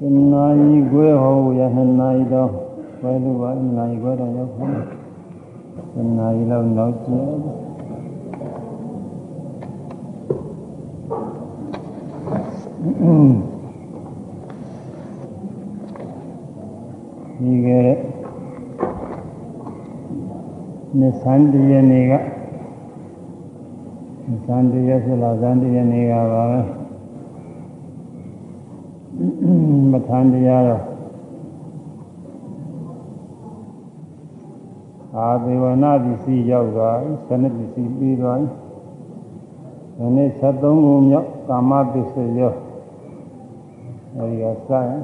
တနာကြီးခွဲဟောရဟနာကြီးတော့ဘယ်လိုပါနာကြီးခွဲတော့ရောက်ပါတနာကြီးလောက်နောက်ကျဒီကဲနေသန်တရနေကသန်တရဆိုတော့သန်တရနေကပါပဲ မထန်တရားတော့အာဒေဝနာပစ္စည်းရောက်သွားဆနပစ္စည်းပြီးသွားဒီနေ့73ခုမြောက်ကာမပစ္စယောအဲဒီကစရင်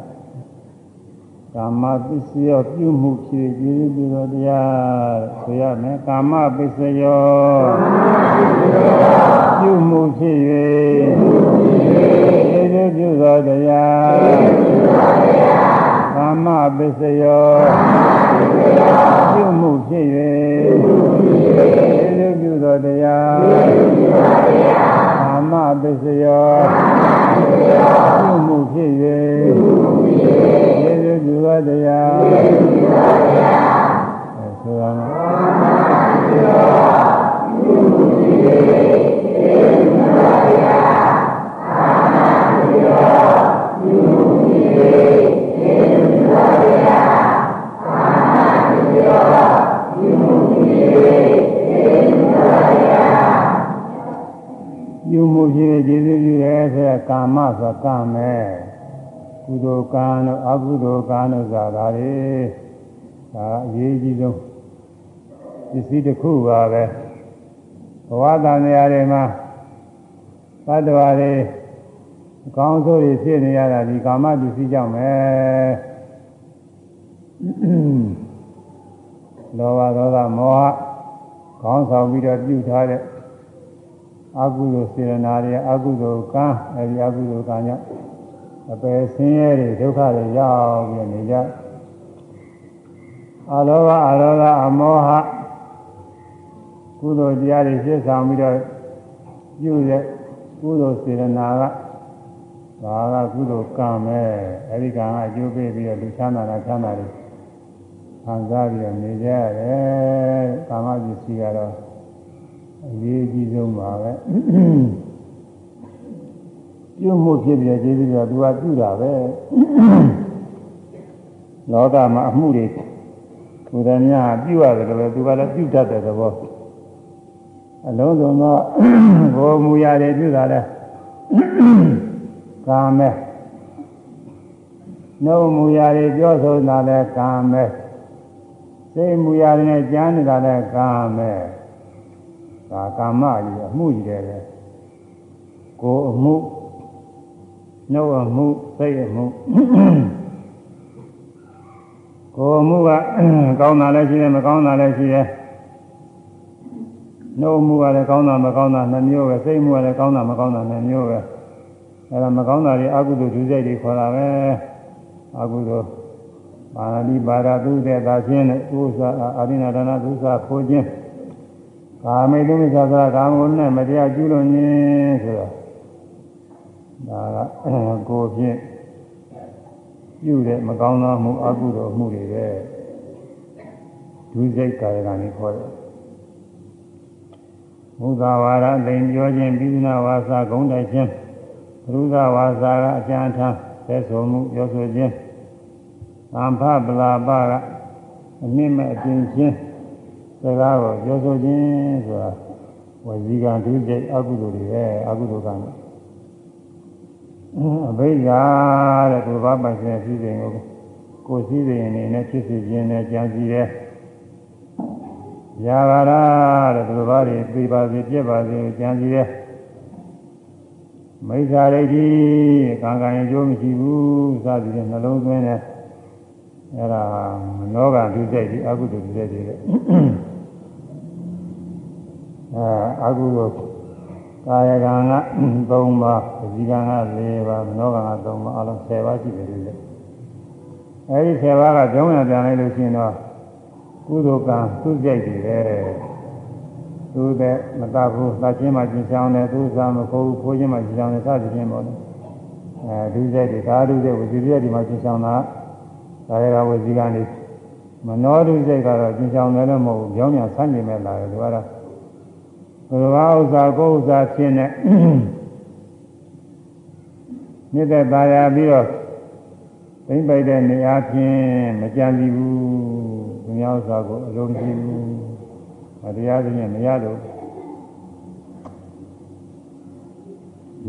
ကာမပစ္စယောပြုမှုဖြစ်ကျေးဇူးပြုတော်တရားဆိုရမယ်ကာမပစ္စယောပြုမှုဖြစ်၍ကျေ ပြုသောတရားကာမပစ္စယောပြုမှုဖြစ်၍ကျေပြုသောတရားကာမပစ္စယောပြုမှုဖြစ်၍ကျေပြုသောတရားဆိုရမယ်ပြုမှုဖြစ်၍ ပြုမှုဖြစ်ကျေစုပြုတယ်ဆိုရကာမဆိုကာမဲကုသိုလ်ကံတို့အကုသိုလ်ကံတို့ဆိုတာလေဒါအရေးကြီးဆုံးပစ္စည်းတစ်ခုပါပဲဘဝတန်ရာတွေမှာသတ္တဝါတွေအ ကောင်းဆုံးတွေဖြစ်နေရတာဒီကာမပစ္စည်းကြောင့်ပဲလောဘဒေါသမောဟခေါင်းဆောင်ပြီးတော့ပြုထားတဲ့အကုသိုလ်စေရနာတွေအကုသိုလ်ကံအဲဒီအကုသိုလ်ကံကြောင့်အပယ်ဆင်းရဲတွေဒုက္ခတွေရောက်ပြီးနေကြအလောဘအရောဂအမောဟကုသိုလ်တရားတွေဖြစ်ဆောင်ပြီးတော့ပြုတဲ့ကုသိုလ်စေရနာက ဒါကကုသိုလ်ကံပဲအဲဒီကံကအကျိုးပေးပြီးတော့လူချမ်းသာတာချမ်းသာတယ်ခံစားပြီးတော့နေကြရတယ်ကာမပစ္စည်းကတော့အရေးကြီးဆုံးပါပဲပြုမှုဖြစ်ပြီးကျေးဇူးတော်သူကပြုတာပဲလောကမှာအမှုတွေဘုရားများပြုရတယ်လို့သူကလည်းပြုတတ်တဲ့သဘောအလုံးစုံသောဘောမူရာတွေပြုတာလဲ ကာမဲနှုတ်မူရာတွေပြောဆိုတာလဲကာမဲစိတ်မူရာတွေနဲ့ကြားနေတာလဲကာမဲဒါကာမကြီးအမှုကြီးတယ်ကိုယ်အမှုနှုတ်အမှုစိတ်အမှုကိုယ်အမှုကကောင်းတာလည်းရှိတယ်မကောင်းတာလည်းရှိတယ်နှုတ်မှုကလည်းကောင်းတာမကောင်းတာနှမျိုးပဲစိတ်မှုကလည်းကောင်းတာမကောင်းတာနှမျိုးပဲ အဲဒါမကောင်းတာတွေအကုသိုလ်ဒုစရိုက်တွေခေါ်တာပဲအကုသိုလ်ပါဠိပါရသုတဲ့သာချင်းနဲ့ဥစ္စာအာရိဏဒါနသုစာခိုးခြင်းကာမေတုမိစ္ဆာသာကာမဂုဏ်နဲ့မတရားကျူးလွန်ခြင်းဆိုတော့ဒါကကိုယ်ဖြင့်ပြုတဲ့မကောင်းသောမှုအကုသိုလ်မှုတွေပဲဒုစိတ်ကာယကံကိုခေါ်တယ်ဘုရားဝါဒလိန်ပြောခြင်းပြီးနာဝါစာဂုံးတိုက်ခြင်း ဘုရားဝါစာကအကျဉ်းထမ်းသက်ဆိုမှုပြောဆိုခြင်းသံဖပလာပကအနည်းမဲ့အကျဉ်းချင်းစကားကိုပြောဆိုခြင်းဆိုတာဝစီကံဒုစိတ်အကုသိုလ်တွေပဲအကုသိုလ်ကံအဘိဓါတဲ့သူဘာပိုင်ခြင်းဖြစ်စဉ်ကိုကိုယ်စည်းစိမ်အနေနဲ့ဖြစ်စေခြင်းနဲ့ကြံစည်တယ်။ယာဂရာတဲ့သူဘာတွေသိပါစေပြက်ပါစေကြံစည်တယ်။ မိစ္ဆာဒိဋ္ဌိကံကံအကျိုးမရှိဘူးစသည်ဖြင့်နှလုံးသွင်းတယ်။အဲ့ဒါနောကဒုစိတ်ဒီအကုသိုလ်ဒုစိတ်တွေလေ။အဲအကုသိုလ်ကာယကံက3ပါး၊ဇီကံက4ပါး၊မနောကံက3ပါးအလုံး10ပါးရှိတယ်လို့လေ။အဲဒီ10ပါးကကြောင်းရပြန်လိုက်လို့ရှိရင်တော့ကုသိုလ်ကံသူ့ကြိုက်တယ်ပဲ။ သူတဲ့မတတ်ဘူး၊တတ်ချင်းမှကျင်ဆောင်တယ်၊သူ့စားမခိုးဘူး၊ခိုးချင်းမှကျင်ဆောင်တယ်စသဖြင့်ပေါ့လေ။အဲဒုစရိုက်တွေကာဒုစရိုက်ဝစီစရိုက်ဒီမှာကျင်ဆောင်တာဒါရကဝစီကနေမနောဒုစရိုက်ကတော့ကျင်ဆောင်တယ်လည်းမဟုတ်ဘူးကြောင်းညာဆန်းနေမဲ့လာတယ်ဒီကတော့ဘုရားဥစ္စာကိုဥစ္စာဖြစ်နေမြစ်သက်ပါရပြီးတော့သိမ့်ပိုက်တဲ့နေရာဖြင့်မကြံစီဘူးသူများဥစ္စာကိုအလုံးမရှိ ဘူးတရားစင်းနဲ့မရတော့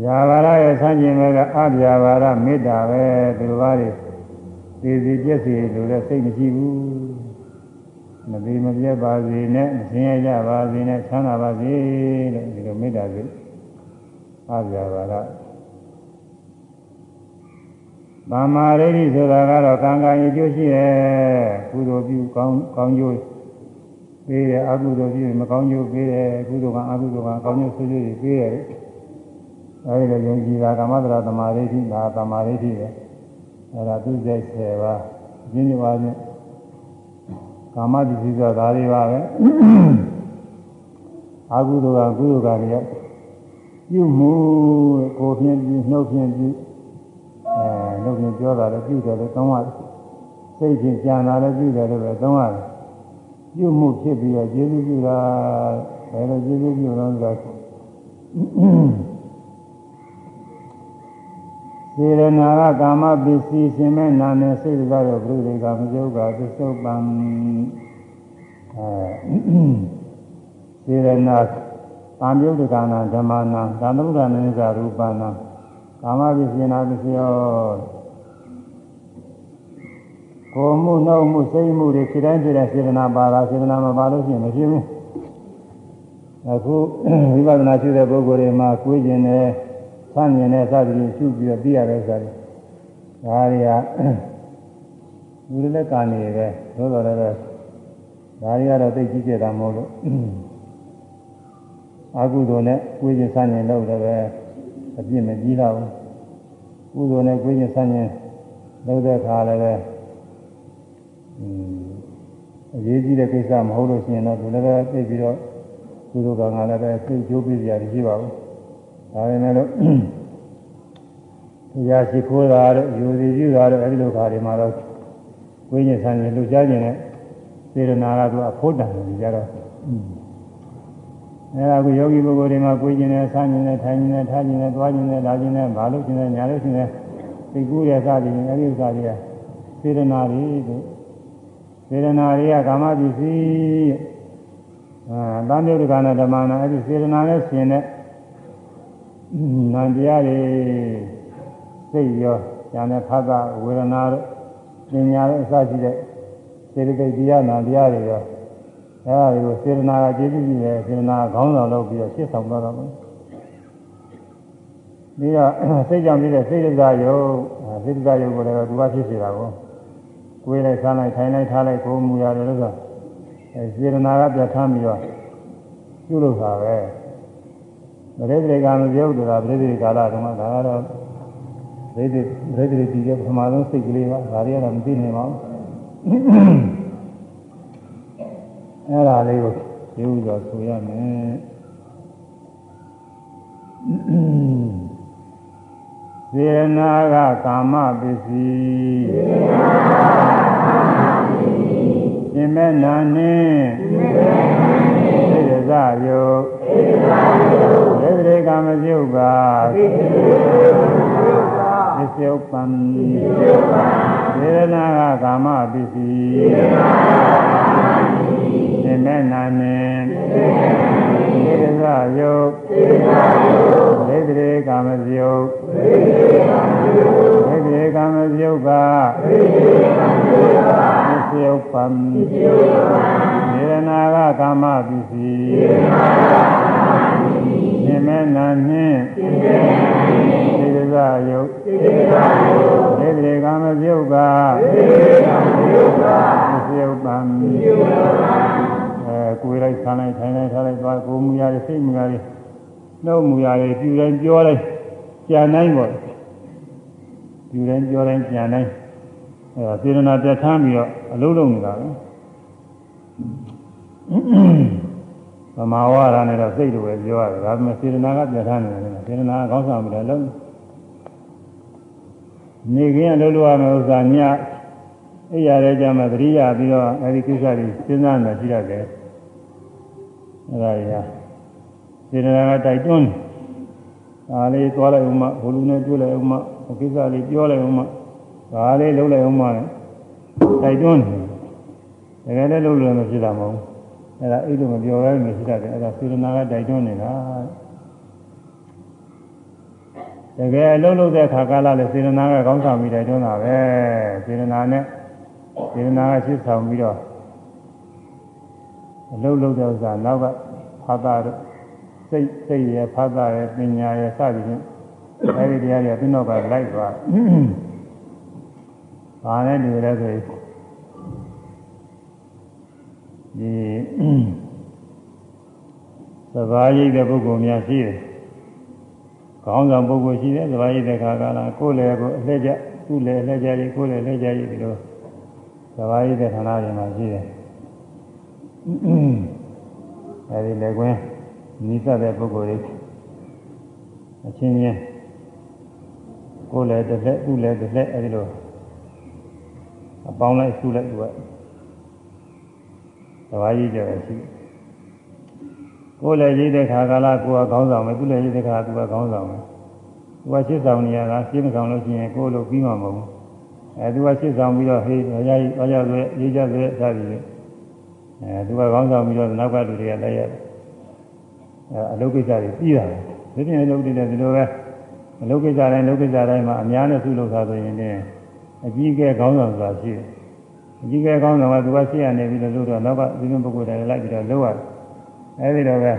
ဗျာပါရရဲ့ဆန်းကျင်မဲ့ကအဗျာပါရမေတ္တာပဲဒီလိုပါလေသိစီပြည့်စီလို့လည်းစိတ်မရှိဘူးမသေးမပြတ်ပါစေနဲ့မဆင်းရဲကြပါစေနဲ့ချမ်းသာပါစေလို့ဒီလိုမေတ္တာစိတ်အဗျာပါရဗမာရိတိဆိုတာကတော့ကံကံအကျိုးရှိတယ်ကုသိုလ်ပြုကောင်းကောင်းကျိုး ပေးတယ်အကုသိုလ်ပြုမကောင်းကျိုးပေးတယ်ကုသိုလ်ကအကုသိုလ်ကကောင်းကျိုးဆိုးကျိုးတွေပေးတယ်အဲဒီလိုယုံကြည်တာကာမတရာသမာဓိဋ္ဌိဒါသမာဓိဋ္ဌိပဲအဲဒါသူစိတ်10ပါးအချင်းချင်းပါချင်းကာမတိစီဆိုတာဒါတွေပါပဲအကုသိုလ်ကကုသိုလ်ကတွေပြုမှုကိုဖြင့်ပြုနှုတ်ဖြင့်ပြုအဲနှုတ်ဖြင့်ပြောတာလည်းပြုတယ်လို့သုံးရတယ်စိတ်ဖြင့်ကြံတာလည်းပြုတယ်လို့ပဲသုံးရတယ် ပြုမှုဖြစ်ပြီးတော့ကျေးဇူးပြုတာဘယ်လိုကျေးဇူးပြုလို့လဲဆိုတော့စေရနာကကာမပစ္စည်းရှင်မဲ့နာနဲ့စိတ်ကရောပြိတွေကမကျုပ်ကသစ္ဆုတ်ပံအဲစေရနာကာမြုပ်တကနာဓမ္မနာသာသုဒ္ဓနိစ္စရူပနာကာမပစ္စည်းနာပစ္စယော ကိုမှုနှုတ်မှုစိတ်မှုတွေခြေတိုင်းခြေတိုင်းစေရနာပါတာစေရနာမပါလို့ရှိရင်မဖြစ်ဘူးအခုဝိပဿနာရှိတဲ့ပုဂ္ဂိုလ်တွေမှာကိုယ်ကျင်တယ်ဆန့်ကျင်တဲ့စသဖြင့်ရှုပြီးတော့သိရတဲ့ဥစ္စာတွေဒါတွေကလူတွေလည်းကာနေပဲသို့တော်လည်းဒါတွေကတော့သိကြည့်ကြတာမဟုတ်လို့အာကုသိုလ်နဲ့ကိုယ်ကျင်ဆန့်ကျင်လို့လည်းပဲအပြစ်မကြီးတော့ဘူးကုသိုလ်နဲ့ကိုယ်ကျင်ဆန့်ကျင်လုပ်တဲ့ခါလည်းပဲ အရေးကြီးတဲ့ကိစ္စမဟုတ်လို့ရှိရင်တော့ဒီလည်းပဲသိပြီးတော့ကုသိုလ်ကံကလည်းပဲသိကျိုးပေးစရာရှိပါဘူးဒါပေမဲ့လို့တရားရှိခိုးတာတို့ယူစီပြုတာတို့အဲဒီလိုခါတွေမှာတော့ဝိညာဉ်ဆန်းရင်လှူရှားခြင်းနဲ့စေရနာကသူအဖို့တန်နေကြတော့အဲဒါကယောဂီပုဂ္ဂိုလ်တွေမှာကိုယ်ကျင်နဲ့ဆန်းကျင်နဲ့ထိုင်ကျင်နဲ့ထားကျင်နဲ့သွားကျင်နဲ့လာကျင်နဲ့ဘာလို့ကျင်နဲ့ညာလို့ကျင်နဲ့သိကူးရစသည်အဲဒီဥစ္စာတွေကစေရနာတွေတို့ စေရနာတွေကကာမပစ္စည်းအာတန်မြုပ်ဒကနာဓမ္မနာအဲဒီစေရနာနဲ့ရှင်တဲ့နံတရားတွေစိတ်ရောဉာဏ်နဲ့ဖတ်တာဝေဒနာတို့ပညာတို့အစရှိတဲ့စေတသိက်တရားနာတရားတွေရောအဲဒါတွေကိုစေတနာကကျေးဇူးကြီးတယ်စေတနာခေါင်းဆောင်လုပ်ပြီးတော့ရှင်းဆောင်တော့တော့မယ်ပြီးတော့စိတ်ကြောင့်ဖြစ်တဲ့စိတ်ဒဇယုတ်စိတ်ဒဇယုတ်ကိုလည်းသူကဖြစ်စေတာကို ကိုယ်လိုက်ဆန်းလိုက်ထိုင်လိုက်ထားလိုက်ကိုယ်မူရတယ်လို့ဆိုအဲစေတနာကပြဋ္ဌာန်းပြီးတော့ပြုလုပ်တာပဲပရိသေကံပြောဥဒရာပရိသေကာလတုန်းကဒါကတော့ပရိသေပရိသေတည်တဲ့ပထမဆုံးစိတ်ကလေးပါဒါတွေကတော့မသိနိုင်ပါဘူးအဲ့ဒါလေးကိုပြောဥစွာဆိုရမယ် စေနာကကာမပစ္စည်းစေနာကကာမပစ္စည်းရှင်မဲ့နာနှင့်ရှင်မဲ့နာနှင့်သေရဇယုသေရဇယုသေတိကာမပြုတ်ပါသေတိကာမပြုတ်ပါသစ္ယုပံသစ္ယုပံသေရနာကကာမပစ္စည်းသေရနာကကာမပစ္စည်းရှ င်မဲ့နာနှင့်ရှင်မဲ့နာနှင့်သေရဇယုသေရဇယုသေတိကာမပြုတ်သေတိကာမပြုတ်သေတိကာမပြုတ်ပါသေတိကာမပြုတ်ပါသစ္ယုပံသစ္ယုပံသေရနာကကာမပစ္စည်းသေရနာကကာမပစ္စည်းရှင်မဲ့နာနှင့်ရှင်မဲ့နာနှင့်သေရဇယုသေရဇယုသေတိကာမပြုတ်ပါသေတိကာမပြုတ်ပါသစ္ယုပံသစ္ယုပံအဲ ကိုယ်လိုက်ဆန်းလိုက်ထိုင်လိုက်ထားလိုက်သွားကိုယ်မူရတဲ့စိတ်မူရတဲ့နှုတ်မူရတဲ့ပြုတိုင်းပြောလိုက်ကြံတိုင်းပေါ့ပြုတိုင်းပြောတိုင်းကြံတိုင်းအဲဒါစေရနာပြဋ္ဌာန်းပြီးတော့အလုံးလုံးနေတာပဲဗမာဝါဒနဲ့တော့စိတ်လိုပဲပြောရတယ်ဒါပေမဲ့စေရနာကပြဋ္ဌာန်းနေတယ်စေရနာကကောင်းဆောင်ပြီးတော့လုံးနေခင်းကလှုပ်လို့ရမယ်ဥစ္စာညအိယာရဲကြမှာသတိရပြီးတော့အဲဒီကိစ္စတွေစဉ်းစားနေကြည့်ရတယ် အဲဒါကြီးဟာစေတနာကတိုက်တွန်းဒါလေးသွားလိုက်ဦးမဘလူနဲ့တွေ့လိုက်ဦးမကိစ္စလေးပြောလိုက်ဦးမဒါလေးလုပ်လိုက်ဦးမတိုက်တွန်းတကယ်လည်းလုပ်လို့မဖြစ်တာမဟုတ်ဘူးအဲဒါအဲ့လိုမပြောရဘူးဖြစ်တတ်တယ်အဲဒါစေတနာကတိုက်တွန်းနေတာတကယ်အလုံးလုံးတဲ့ခါကာလလည်းစေတနာကကောင်းဆောင်ပြီးတိုက်တွန်းတာပဲစေတနာနဲ့စေတနာကရှင်းဆောင်ပြီးတော့ အလုံးလုံးတဲ့ဥစ္စာနောက်ကဖာသာတို့စိတ်စိတ်ရဖာသာရပညာရစသည်ဖြင့်အဲဒီတရားတွေသူ့နောက်ကလိုက်သွားဘာနဲ့တူလဲဆိုဒီသဘာဝရိပ်တဲ့ပုဂ္ဂိုလ်များရှိတယ်ခေါင်းဆောင်ပုဂ္ဂိုလ်ရှိတယ်သဘာဝရိပ်တဲ့ခါကလာကိုယ်လည်းကိုအလှည့်ကျသူ့လည်းအလှည့်ကျကြီးကိုယ်လည်းအလှည့်ကျကြီးဒီလိုသဘာဝရိပ်တဲ့ဌာနတွေမှာရှိတယ် အဲဒီလည်းကွင်းနိစ္စတဲ့ပုဂ္ဂိုလ်တွေအချင်းချင်းကိုယ်လည်းတစ်လက်သူ့လည်းတစ်လက်အဲဒီလိုအပေါင်းလိုက်ဆုလိုက်သူကသဘာဝကြီးကြရရှိကိုယ်လည်းရိတ်တဲ့ခါကာလကိုယ်ကခေါင်းဆောင်မယ်သူလည်းရိတ်တဲ့ခါသူကခေါင်းဆောင်မယ်သူကရှစ်ဆောင်နေရတာရှင်းမဆောင်လို့ရှိရင်ကိုယ်လိုပြီးမှာမဟုတ်ဘူးအဲသူကရှစ်ဆောင်ပြီးတော့ဟေးရရရရဆိုရေးကြဆိုစသည်ဖြင့် အဲသူကခေါင်းဆောင်ပြီးတော့နောက်ကလူတွေကလည်းရတယ်အဲအလုပ်ကိစ္စတွေပြီးတာပဲဒီပြင်အလုပ်တွေလည်းဒီလိုပဲအလုပ်ကိစ္စတိုင်းလုပ်ကိစ္စတိုင်းမှာအများနဲ့ဆုလုပ်တာဆိုရင်လည်းအကြီးအကဲခေါင်းဆောင်ဆိုတာရှိတယ်အကြီးကဲကောင်းတယ်ကသူကရှိရနေပြီးတော့လို့တော့နောက်ကဒီလိုပုဂ္ဂိုလ်တွေလိုက်ပြီးတော့လုပ်ရတယ်အဲဒီတော့ပဲ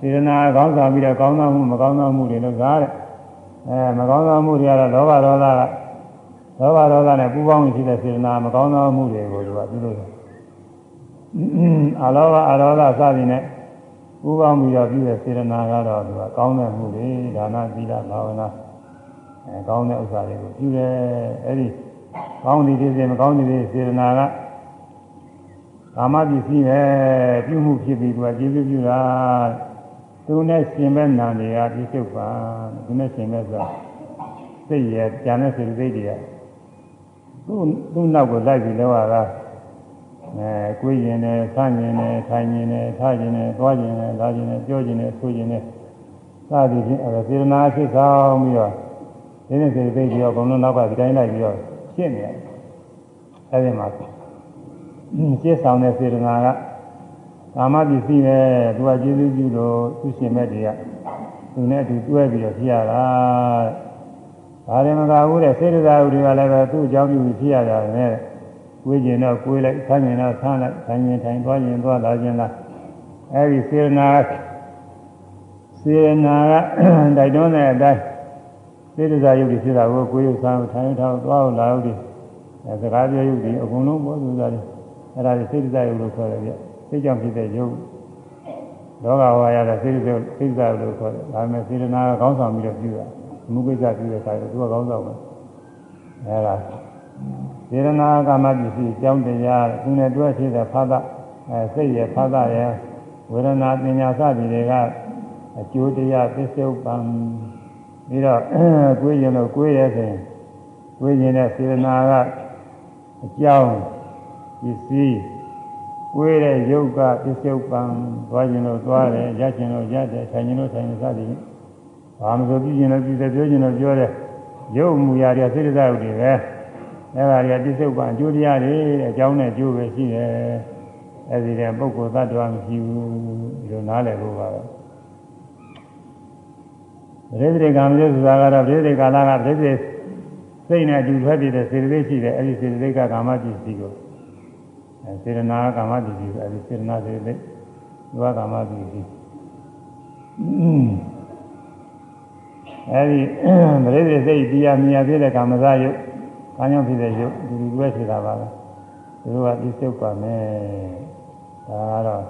စေတနာကောင်းဆောင်ပြီးတော့ကောင်းသောမှုမကောင်းသောမှုတွေလို့သားတဲ့အဲမကောင်းသောမှုတွေကတော့လောဘဒေါသကလောဘဒေါသနဲ့ပူးပေါင်းရှိတဲ့စေတနာမကောင်းသောမှုတွေကိုသူကပြုလို့တယ် အလောဘအရောဓစသည်နဲ့ပူးပေါင်းပြီးတော့ပြုတဲ့စေတနာကတော့သူကကောင်းတဲ့မှုတွေဒါနသီလဘာဝနာအဲကောင်းတဲ့ဥစ္စာတွေကိုပြုတယ်အဲဒီကောင်းသည်ဖြစ်စေမကောင်းသည်ဖြစ်စေစေတနာကကာမပစ္စည်းပဲပြုမှုဖြစ်ပြီးသူကကျေးဇူးပြုတာသူနဲ့ရှင်မဲ့နာနေရပြစ္ဆုတ်ပါသူနဲ့ရှင်မဲ့ဆိုစိတ်ရကြံတဲ့စိတ်စိတ်တွေကသူ့သူ့နောက်ကိုလိုက်ပြီးလောကက အဲကိုယ်ရင်နဲ့ဆန့်ရင်နဲ့ထိုင်ရင်နဲ့ထားရင်နဲ့သွားရင်နဲ့လာရင်နဲ့ပြောရင်နဲ့ဆိုရင်နဲ့စသည်ဖြင့်အဲစေတနာဖြစ်ဆောင်ပြီးတော့ဒီနေ့စိတ်စိတ်တွေရောဘုံလုံးနောက်ကဒီတိုင်းလိုက်ပြီးတော့ဖြစ်နေတယ်အဲဒီမှာရှင်းဆောင်တဲ့စေတနာကကာမပစ္စည်းပဲသူကကျေးဇူးပြုလို့သူရှင်မဲ့တွေကသူနဲ့အတူတွဲပြီးတော့ဖြစ်ရတာဒါရင်မကဘူးတဲ့စေတသာဥတွေကလည်းပဲသူ့အကြောင်းပြုပြီးဖြစ်ရတာနဲ့ ကိုယ်ကျင်တော့ကိုယ်လိုက်ဆန်းကျင်တော့ဆန်းလိုက်ထိုင်ရင်ထိုင်သွားရင်သွားလာခြင်းလားအဲဒီစေတနာစေတနာကတိုက်တွန်းတဲ့အတိုင်းစေတသာယုတ်ဖြစ်တာကိုကိုယ်ရုပ်ဆန်းထိုင်ထောက်သွားလာလို့ဒီအဲစကားပြောယုတ်ဒီအကုန်လုံးပေါ်သူသားတွေအဲ့ဒါတွေစေတသာယုတ်လို့ခေါ်တယ်ပြစိတ်ကြောင့်ဖြစ်တဲ့ယုတ်လောကဝါရတဲ့စေတသိက်စိတ်သာလို့ခေါ်တယ်ဒါပေမဲ့စေတနာကကောင်းဆောင်ပြီးတော့ပြုတာမှုကိစ္စပြုတဲ့အခါကျသူကကောင်းဆောင်မယ်အဲ့ဒါ စေတနာကာမပစ္စည်းကြောင်းတရားသူနဲ့တွဲဖြစ်တဲ့ဖာသအဲစိတ်ရဲ့ဖာသရဲ့ဝေဒနာပညာစသည်တွေကအကျိုးတရားသစ္စုပ္ပံပြီးတော့ကိုယ်ရင်တော့ကိုယ်ရဲ့ဆိုရင်ကိုယ်ရင်တဲ့စေတနာကအကြောင်းပစ္စည်းကိုယ်တဲ့ယုတ်ကသစ္စုပ္ပံသွားခြင်းလို့သွားတယ်ရခြင်းလို့ရတယ်ထိုင်ခြင်းလို့ထိုင်တယ်စသည်ဘာမဆိုပြုခြင်းလို့ပြုတယ်ပြောခြင်းလို့ပြောတယ်ရုပ်မူရာတွေစိတ္တဇုတ်တွေပဲ အဲ့ဒါတွေကသစ္စုပ္ပံအကျိုးတရားတွေအကြောင်းနဲ့အကျိုးပဲရှိတယ်အဲ့ဒီတဲ့ပုဂ္ဂိုလ်သတ္တဝါမရှိဘူးဒီလိုနားလည်ဖို့ပါပဲပရိသေကံမျိုးဆိုတာကတော့ပရိသေကာလကပရိသေစိတ်နဲ့အတူထွက်ပြီးတဲ့စေတသိက်ရှိတယ်အဲဒီစေတသိက်ကကာမပစ္စည်းကိုအဲစေတနာကာမပစ္စည်းကိုအဲဒီစေတနာစေတသိက်သူကကာမပစ္စည်းအဲဒီပရိသေစိတ်တရားမြင်ရဖြစ်တဲ့ကာမဇယုတ် ကာညောဖြစ်တဲ့ယုတ်ဒီလိုပဲဖြစ်တာပါပဲသူတို့ကဒီစုပ်ပါမယ်ဒါကတော့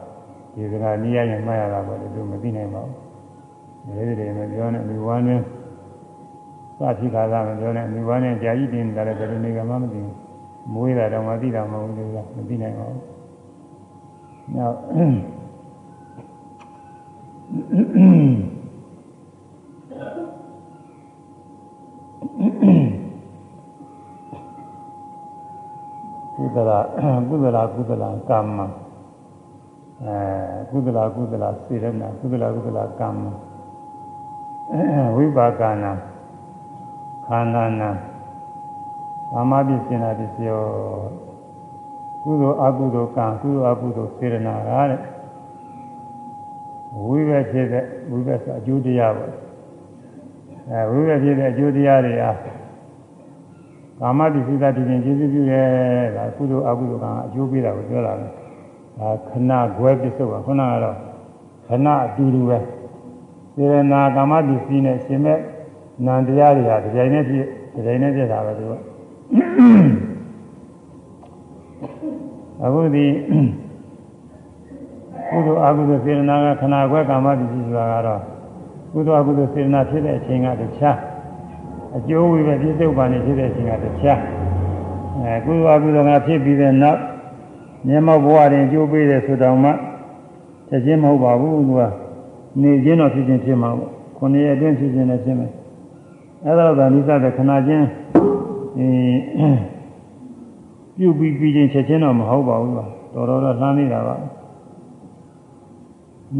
ဒီကနေ့နိယရင်မှတ်ရတာပေါ့ဒီလိုမသိနိုင်ပါဘူးဒီလိုတွေမပြောနဲ့ဒီဝမ်းနဲ့စဖြစ်ခါသာမပြောနဲ့ဒီဝမ်းနဲ့ကြာကြီးတင်တယ်လည်းဘယ်လိုနေကမှမသိဘူးမွေးတာတော့မသိတာမဟုတ်ဘူးကမသိနိုင်ပါဘူးနောက် ကုသလကုသလကုသလကမ္မအဲကုသလကုသလစေရနာကုသလကုသလကမ္မဝိပါကနာခန္ဓာနာကာမပစ္စနာပစ္စယောကုသိုလ်အကုသိုလ်ကံကုသိုလ်အကုသိုလ်စေရနာကတဲ့ဝိဘဖြစ်တဲ့ဝိဘဆိုအကျိုးတရားပေါ့အဲဝိဘဖြစ်တဲ့အကျိုးတရားတွေအား ကာမတိစိတ္တတည်ခြင်းကျေးဇူးပြုရဲဒါကုသိုလ်အကုသိုလ်ကအကျိုးပေးတာကိုပြောတာပဲဒါခဏခွဲပစ္စုပ္ပန်ခုနကတော့ခဏအတူတူပဲစေရနာကာမတိစိနဲ့ရှင်မဲ့နန္တရားတွေဟာဒီတိုင်းနဲ့ဖြစ်ဒီတိုင်းနဲ့ဖြစ်တာပဲသူကအခုဒီကုသိုလ်အကုသိုလ်စေရနာကခဏခွဲကာမတိစိဆိုတာကတော့ကုသိုလ်အကုသိုလ်စေရနာဖြစ်တဲ့အချိန်ကတခြား အကျိုးဝိပဲပြစ္ဆုတ်ပါနေဖြစ်တဲ့အချိန်ကတခြားအဲကုသိုလ်အကုသိုလ်ကဖြစ်ပြီးတဲ့နောက်မျက်မှောက်ဘဝတွင်ကျိုးပေးတယ်ဆိုတော့မှချက်ချင်းမဟုတ်ပါဘူးသူကနေချင်းတော့ဖြစ်ချင်းဖြစ်မှာပေါ့ခုနှစ်ရက်အတွင်းဖြစ်ချင်းလည်းဖြစ်မယ်အဲဒါတော့နိစ္စတဲ့ခဏချင်းအဲပြုပြီးပြီးချင်းချက်ချင်းတော့မဟုတ်ပါဘူးတော်တော်တော့လှမ်းနေတာပါ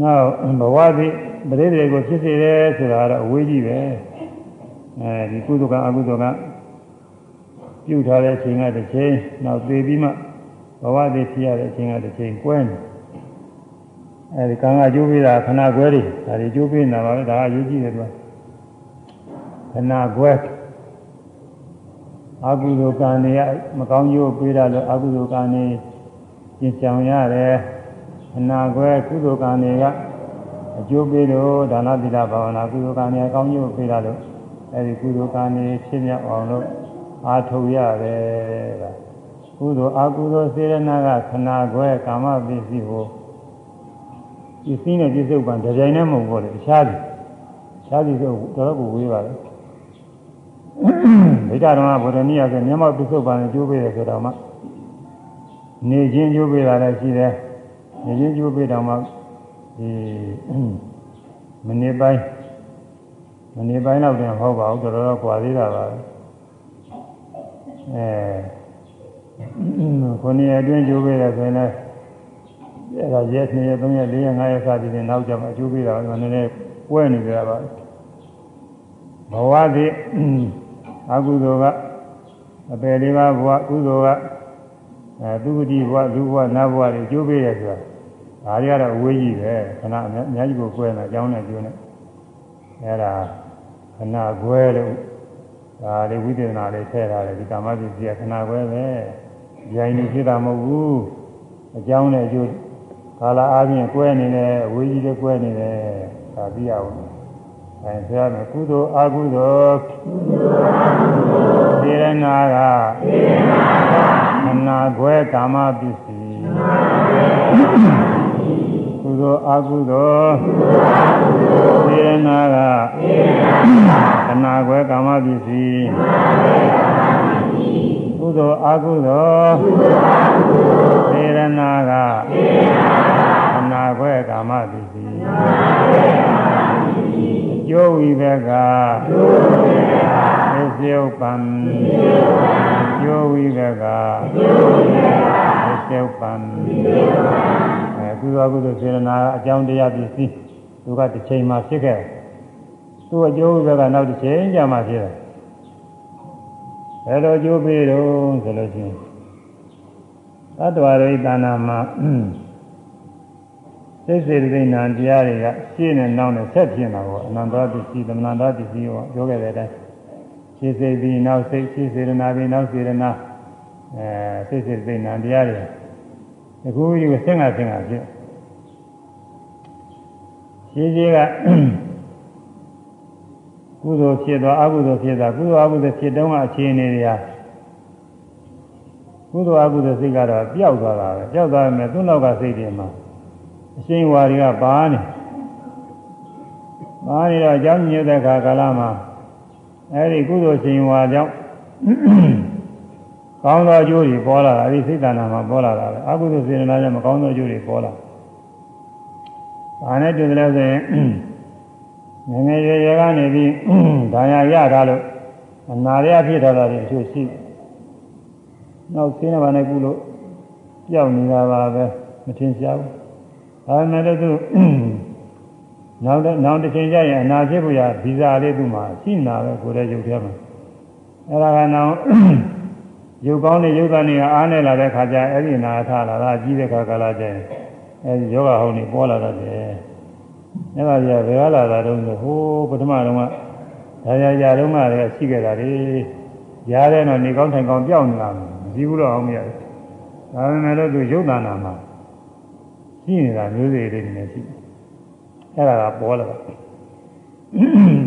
နောက်ဘဝသည်ပရိသေကိုဖြစ်စေတယ်ဆိုတာကတော့အဝေးကြီးပဲ အဲဒီကုသကအကုသကပြုထားတဲ့အချိန်ကတစ်ချိန်နောက်သေပြီးမှဘဝတည်ဖြစ်ရတဲ့အချိန်ကတစ်ချိန်ကွဲနေအဲဒီကံကကျိုးပေးတာခဏကွဲတွေဒါတွေကျိုးပေးနေတာပါပဲဒါကအရေးကြီးတယ်သူကခဏကွဲအကုသိုလ်ကံတွေကမကောင်းကျိုးပေးတာလို့အကုသိုလ်ကံတွေကျင့်ကြံရတယ်ခဏကွဲကုသိုလ်ကံတွေကအကျိုးပေးလို့ဒါနသီလဘာဝနာကုသိုလ်ကံတွေအကောင်းကျိုးပေးတာလို့ အဲဒီကုသိုလ်ကံတွေဖြစ်မြောက်အောင်လို့အားထုတ်ရတယ်ကကုသိုလ်အကုသိုလ်စေရနာကခဏခွဲကာမပစ္စည်းကိုပစ္စည်းနဲ့ပြစ္ဆုတ်ပံတကြိမ်နဲ့မဟုတ်ဘူးလေတခြားသည်တခြားသည်ဆိုတော်တော်ကိုဝေးပါလေဒိဋ္ဌတော်ကဗုဒ္ဓနည်းဆိုမျက်မှောက်ပစ္ဆုတ်ပံနဲ့ကျိုးပေးတယ်ဆိုတော့မှနေချင်းကျိုးပေးတာလည်းရှိတယ်နေချင်းကျိုးပေးတော့မှဒီမနေ့ပိုင်း မနေ့ပိုင်းတော့တင်မဟုတ်ပါဘူးတော်တော်ကွာသေးတာပါအဲခုနှစ်ရက်အတွင်းကျိုးပေးတယ်ဆိုရင်လည်းအဲဒါရက်2ရက်3ရက်4ရက်5ရက်စသည်ဖြင့်နောက်ကျမှကျိုးပေးတာကနည်းနည်းပွဲနေကြပါဘဝသည်အကုသိုလ်ကအပယ်လေးပါးဘဝကုသိုလ်ကအဲသူဂတိဘဝလူဘဝနတ်ဘဝတွေကျိုးပေးရဆိုတာဒါတွေကတော့အဝေးကြီးပဲခဏအများကြီးကိုကွဲနေအကြောင်းနဲ့ကျိုးနေအဲဒါ ခဏခွဲလို့ဒါလေးဝိသေသနာလေးထည့်ထားတယ်ဒီကာမပစ္စည်းကခဏခွဲပဲဂျိုင်းနေဖြစ်တာမဟုတ်ဘူးအကြောင်းနဲ့အကျိုးကာလအားဖြင့်ကွဲနေတယ်ဝေကြီးလည်းကွဲနေတယ်ဒါသိရအောင်အဲဆရာကကုသိုလ်အကုသိုလ်သေရနာကသေရနာကခဏခွဲကာမပစ္စည်းကု သိုလ်အကုသိုလ်သေရနာကခဏခွဲကာမပစ္စည်းကုသိုလ်အကုသိုလ်သေရနာကခဏခွဲကာမပစ္စည်းကျိုးဝိဘကသစ္ယုပ္ပံကျိုးဝိဘကသစ္ယုပ္ပံ ကုသိုလ်ကုသိုလ်စေရနာအကြောင်းတရားပစ္စည်းသူကတစ်ချိန်မှဖြစ်ခဲ့သူအကျိုးဘက်ကနောက်တစ်ချိန်ကြာမှဖြစ်တယ်ဘယ်လိုအကျိုးပေးတော့ဆိုလို့ရှိရင်သတ္တဝါရိတနာမှာစိတ်စေတသိက်နာတရားတွေကရှင်းနဲ့နောက်နဲ့ဆက်ဖြစ်နေတာပေါ့အနန္တပစ္စည်းသမဏန္တပစ္စည်းကိုပြောခဲ့တဲ့အတိုင်းရှင်းစေပြီးနောက်စိတ်ရှင်းစေရနာပြီးနောက်စေရနာအဲစိတ်စေတသိက်နာတရားတွေ အခုယူဆင်းကဆင်းကဖြစ်ရှင်းရှင်းကကုသိုလ်ဖြစ်သွားအကုသိုလ်ဖြစ်သွားကုသိုလ်အကုသိုလ်ဖြစ်တုန်းကအခြေအနေတွေဟာကုသိုလ်အကုသိုလ်စိတ်ကတော့ပျောက်သွားတာပဲပျောက်သွားပြီမဲ့သူ့နောက်ကစိတ်တွေမှာအရှင်ဝါတွေကပါနေပါနေတော့အကြောင်းညွှန်တဲ့ခါကာလမှာအဲဒီကုသိုလ်ရှင်ဝါကြောင့် ကောင်းသောအကျိုးတွေပေါ်လာတာအဲဒီစိတ်တဏ္ဍာမှာပေါ်လာတာပဲအကုသိုလ်စေတနာကြောင့်မကောင်းသောအကျိုးတွေပေါ်လာဒါနဲ့တူတယ်ဆိုရင်ငငယ်ရွယ်ရွယ်ကနေပြီးဒါရရတာလို့အနာရဖြစ်တာတွေအချို့ရှိနောက်ဆင်းရဲပါနဲ့ကုလို့ကြောက်နေတာပါပဲမထင်ရှားဘူးဒါပေမဲ့လည်းသူနောက်တော့နောက်တစ်ချိန်ကျရင်အနာဖြစ်ဖို့ရဗီဇာလေးသူ့မှာရှိနေတာပဲကိုယ်ရဲ့ရုပ်ထဲမှာအဲ့ဒါကနောက် ရုပ်ကောင်းတဲ့ရုပ်ကနေအားနဲ့လာတဲ့ခါကျအဲ့ဒီနာထလာတာကြီးတဲ့ခါကလာကျရင်အဲ့ဒီယောဂဟုတ်နေပေါ်လာတတ်တယ်အဲ့ဒါကြီးကဘယ်ကလာတာတုန်းဆိုဟိုးပထမတုန်းကဒါရရတုန်းကလည်းရှိခဲ့တာလေရားတဲ့တော့နေကောင်းထိုင်ကောင်းပြောင်းနေတာမရှိဘူးတော့အောင်မရဘူးဒါပေမဲ့လို့သူရုပ်တဏ္ဍာမှာရှိနေတာမျိုးစေ့လေးတွေနဲ့ရှိအဲ့ဒါကပေါ်လာတာ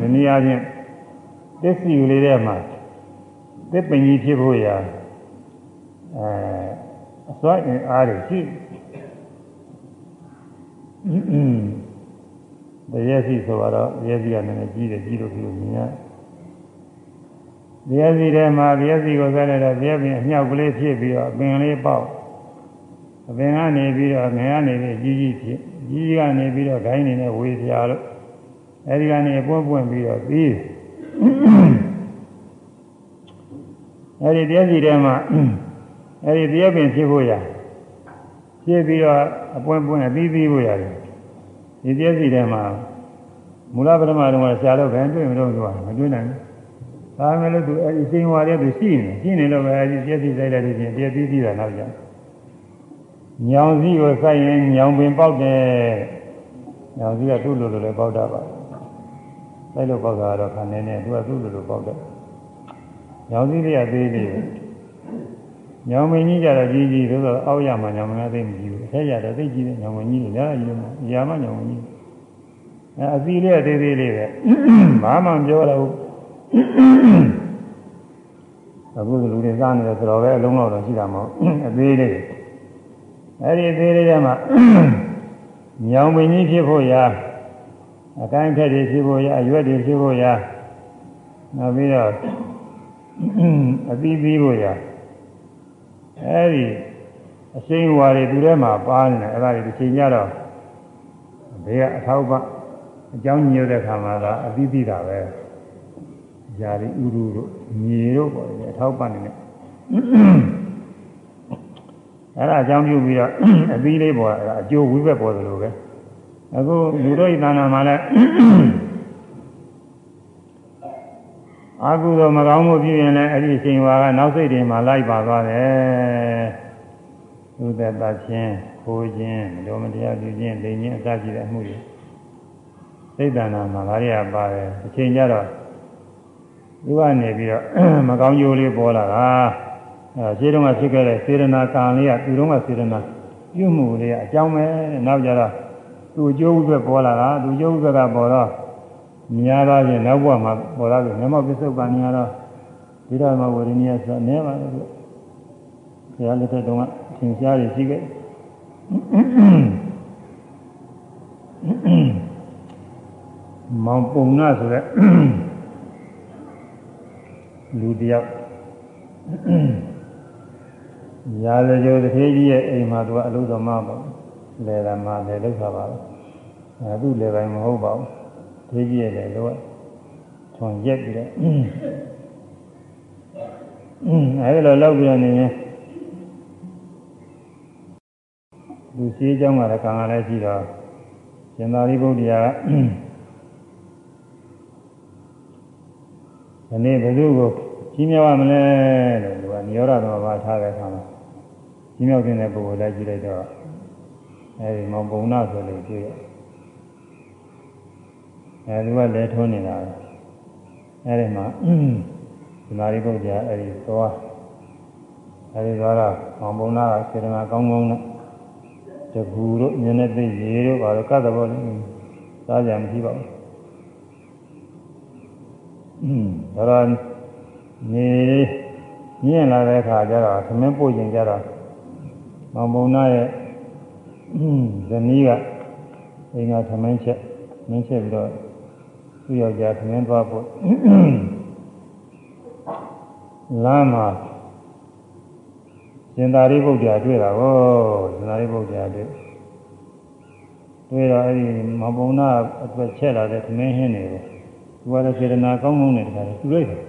ဒီနည်းအားဖြင့်သစ္စီလေးထဲမှာသစ်ပင်ကြီးဖြစ်ဖို့ရာ အဲအစွမ်းအင်အားတွေရှိတရားစီဆိုတော့တရားစီကလည်းကြီးတယ်ကြီးလို့ပြောမြင်ရတရားစီထဲမှာတရားစီကိုဆက်လိုက်တော့တရားပင်အမြောက်ကလေးဖြစ်ပြီးတော့အပင်လေးပေါက်အပင်ကနေပြီးတော့ငယ်ကနေပြီးကြီးကြီးဖြစ်ကြီးကနေပြီးတော့ဂိုင်းနေနဲ့ဝေပြာလို့အဲဒီကနေပွင့်ပွင့်ပြီးတော့ပြီးအဲဒီတရားစီထဲမှာ အဲဒီတရားပင်ဖြစ်ဖို့ရဖြစ်ပြီးတော့အပွင့်ပွင့်အသီးသီးဖို့ရတယ်ဒီတရားစီထဲမှာမူလပထမတုန်းကရှားလို့ပဲတွေ့မလို့ဆိုတာမတွေ့နိုင်ဘူးဒါမှလည်းသူအဲဒီစိန်ဝါတဲ့သူရှိနေရှိနေလို့ပဲအဲဒီတရားစီဆိုင်တဲ့လူချင်းတရားသီးသီးတာနောက်ကြညောင်စည်းကိုစိုက်ရင်ညောင်ပင်ပေါက်တယ်ညောင်စည်းကသူ့လိုလိုလည်းပေါက်တာပါစိုက်လို့ပေါက်တာတော့ခဏနေနေသူကသူ့လိုလိုပေါက်တယ်ညောင်စည်းလေးကသေးသေးပဲ ညောင်မင်းကြီးကြတော့ကြီးကြီးဆိုတော့အောက်ရမှာညောင်မင်းကသိမကြည့်ဘူးအထက်ရတော့သိကြည့်တယ်ညောင်မင်းကြီးလည်းညာကြီးလည်းအရာမညောင်မင်းကြီးအဲအစီလေးသေးသေးလေးပဲဘာမှမပြောတော့ဘူးအခုလူတွေစားနေတယ်ဆိုတော့ပဲအလုံးလောက်တော့ရှိတာမဟုတ်အသေးလေးအဲ့ဒီအသေးလေးထဲမှာညောင်မင်းကြီးဖြစ်ဖို့ရာအကိုင်းထက်တွေဖြစ်ဖို့ရာအရွက်တွေဖြစ်ဖို့ရာနောက်ပြီးတော့အသီးသီးဖို့ရာ အဲဒီအရှိန်ဝါတွေသူထဲမှာပါနေတယ်အဲ့ဒါတွေတစ်ချိန်ကြတော့ဘေးကအထောက်ပအကြောင်းညို့တဲ့ခါမှာကအသီးသီးတာပဲຢာရီဥရုတို့မြေတို့ပေါ့လေအထောက်ပနေတယ်အဲ့ဒါအကြောင်းပြုပြီးတော့အသီးလေးပေါ်အဲ့ဒါအကျိုးဝိဘက်ပေါ်သလိုပဲအခုလူတို့ဤသာနာမှာလည်း အာဟုသောမကောင်းမှုပြုရင်လည်းအဲ့ဒီအချိန်ဝါကနောက်စိတ်တွေမှာလိုက်ပါသွားတယ်သုသက်တချင်းခိုးခြင်းမတော်မတရားပြုခြင်းလိမ်ခြင်းအစရှိတဲ့အမှုတွေစိတ်တဏ္ဍာမှာဒါတွေကပါတယ်အချိန်ကြတော့သူကနေပြီးတော့မကောင်းကျိုးလေးပေါ်လာတာအဲခြေတုံးကဖြစ်ခဲ့တဲ့စေရနာကံလေးကသူတုံးကစေရနာပြုမှုလေးကအကြောင်းပဲနောက်ကြတော့သူအကျိုးဥပ္ပပေါ်လာတာသူအကျိုးဥပ္ပကပေါ်တော့ များသောဖြင့်နောက်ဘဝမှာပေါ်လာပြီမျက်မှောက်ပစ္စုပ္ပန်နေရတော့ဒီတော့မှဝိရိယဆိုနေပါလေလို့ဆရာလက်ထက်တုန်းကသင်ရှားရရှိခဲ့မောင်ပုံနာဆိုတဲ့လူတယောက်ရာဇဂိုတထေးကြီးရဲ့အိမ်မှာသူကအလုပ်တော်မှပေါ့လေလာမှလည်းလောက်တာပါပဲအဲသူ့လေပိုင်းမဟုတ်ပါဘူး သေးကြီးရဲ့လည်းတော့ထွန်ရက်ပြီးတော့အဲဒီလိုလောက်ပြီးတော့နေရင်လူရှိเจ้าမှာလည်းကံကလည်းရှိတော့ရှင်သာရိပုတ္တရာဒီနေ့ဘယ်သူကိုကြီးမြောက်ရမလဲလို့သူကနိရောဓသမဘာထားတဲ့အခါမှာကြီးမြောက်တဲ့ပုဂ္ဂိုလ်လည်းကြည့်လိုက်တော့အဲဒီမောင်ပုံနာဆိုလို့ကြည့်ရ အဲဒီကလည်းထုံးနေတာအဲဒီမှာဒီမာရိပုတ္တရာအဲဒီသွားအဲဒီသွားတော့မောင်ပုံနာကစေတနာကောင်းကောင်းနဲ့တကူတို့ညနေသိရေတို့ဘာလို့ကတ်တော့လဲစားကြမရှိပါဘူးอืมဒါတော့နေညင်လာတဲ့အခါကျတော့သမင်းပို့ရင်ကျတော့မောင်ပုံနာရဲ့ဇနီးကအိမ်ကသမင်းချက်မင်းချက်ပြီးတော့ သူ့ယောက်ျားသမင်းသွားဖို့လမ်းမှာရှင်သာရိပုတ္တရာတွေ့တာကိုရှင်သာရိပုတ္တရာတွေ့တွေ့တော့အဲ့ဒီမပုံနာအတွက်ချက်လာတဲ့သမင်းဟင်းနေတယ်သူကလည်းစေတနာကောင်းကောင်းနဲ့တခါတူလိုက်တယ်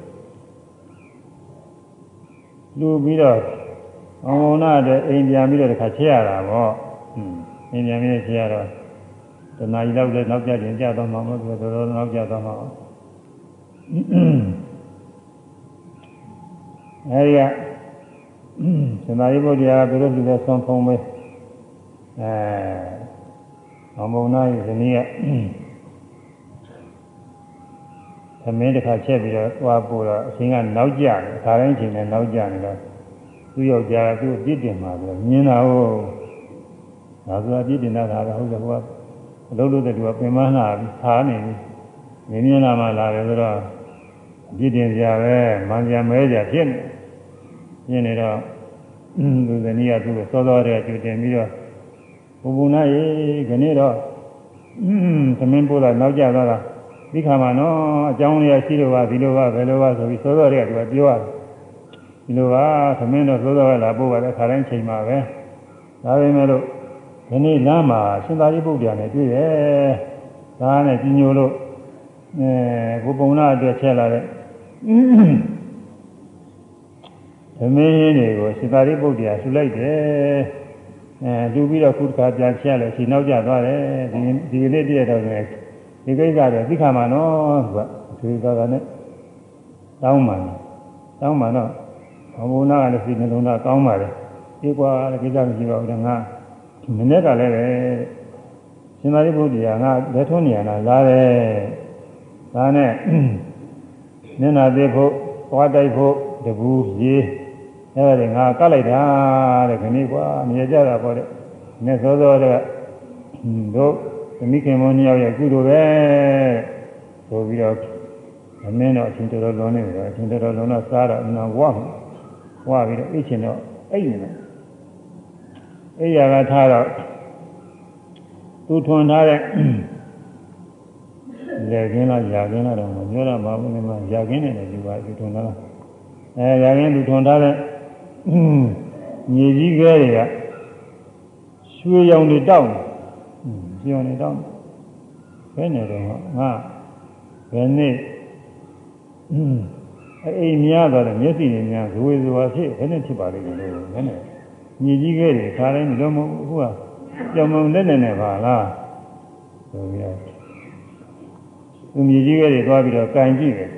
လူပြီးတော့အောင်ဘုံနာတဲ့အိမ်ပြန်ပြီးတော့တစ်ခါချက်ရတာပေါ့อืมအိမ်ပြန်ပြီးချက်ရတော့ တဏှာကြီးလောက်လည်းနောက်ကျရင်ကြာတော့မှာမဟုတ်ဘူးတော်တော်နောက်ကျတော့မှာအဲဒီကသမာဓိဘုရားဘယ်လိုလူလဲဆွန်ဖုံးပဲအဲအောင်ဘုံနာရဲ့ဇနီးကသမင်းတစ်ခါချက်ပြီးတော့သွားပို့တော့အချင်းကနောက်ကျတယ်ခါတိုင်းချိန်နဲ့နောက်ကျနေတော့သူ့ယောက်ျားကသူ့ပြစ်တင်မှာဆိုမြင်တာဟုတ်ဒါဆိုတာပြစ်တင်တာကဟုတ်တယ်ဟိုက အလုပ်လုပ်တဲ့သူကပင်မနာခါနေပြီမြင်မြင်လာမှလာတယ်ဆိုတော့ပြစ်တင်ကြပဲမှန်ကြမဲကြဖြစ်နေပြင်းနေတော့လူဇနီးကသူ့ကိုစောစောတည်းကြိုတင်ပြီးတော့ဘုံဘုံနာရေခဏတော့သမင်းပို့တာနောက်ကျသွားတာဒီခါမှာနော်အကြောင်းလေးရှိလို့ပါဒီလိုပါဘယ်လိုပါဆိုပြီးစောစောတည်းကသူကပြောရတယ်ဒီလိုပါသမင်းတော့စောစောကလာပို့ပါတယ်ခါတိုင်းချိန်မှာပဲဒါပေမဲ့လို့ ဒီနေ့လမ်းမှာရှင်သာရိပုတ္တရာနဲ့တွေ့တယ်ဒါနဲ့ကြီးညိုလို့အဲကိုပုံနာအတွက်ချက်လာတဲ့သမင်းရင်းတွေကိုရှင်သာရိပုတ္တရာဆူလိုက်တယ်အဲလူပြီးတော့ခုတစ်ခါပြန်ချက်လဲရှင်နောက်ကျသွားတယ်ဒီဒီနေ့တည့်ရတော့လည်းဒီကိစ္စတွေသိခါမှာနော်သူကဒီကကနဲ့တောင်းမှန်တောင်းမှန်တော့ဘုံနာကလည်းစီနှလုံးသားကောင်းပါလေဒီကွာကိစ္စမရှိပါဘူးငါ မနေ့ကလည်းပဲရှင်သာရိပုတ္တရာငါလက်ထုံးနေရတာလာတယ်ဒါနဲ့မျက်နာသေးဖို့သွားတိုက်ဖို့တကူရေးအဲ့ဒါငါကတ်လိုက်တာတဲ့ခဏကွာမြင်ကြတာပေါ့တဲ့နဲ့စောစောတဲ့တို့သမီးခင်မနှစ်ယောက်ရဲ့ကုသိုလ်ပဲဆိုပြီးတော့အမင်းတော့အချင်းတော်တော်လုံးနေတယ်အချင်းတော်တော်လုံးတော့စားတော့နာဝါဝါပြီးတော့အိတ်ချင်တော့အိတ်နေတယ် အိယာကထားတော့သူထွန်ထားတဲ့လေကင်းလားယာကင်းလားတော့မပြောတော့ပါဘူးနေမှာယာကင်းနဲ့လည်းယူပါသူထွန်ထားလားအဲယာကင်းသူထွန်ထားတဲ့မြေကြီးကဲတွေကရွှေရောင်တွေတောက်နေရွှေရောင်တွေတောက်ဘယ်နေတော့ငါဘယ်နေ့အိမ်များတော့မျက်စိနဲ့များဇွေဇွာဖြစ်ဘယ်နဲ့ဖြစ်ပါလိမ့်မလို့ဘယ်နဲ့ မြေကြီးကဲတွေခါတိုင်းလုံးမအခုကကြောင်မုံလက်နဲ့နဲ့ပါလားဆိုပြီးတော့သူမြေကြီးကဲတွေသွားပြီးတော့ကန်ကြည့်တယ်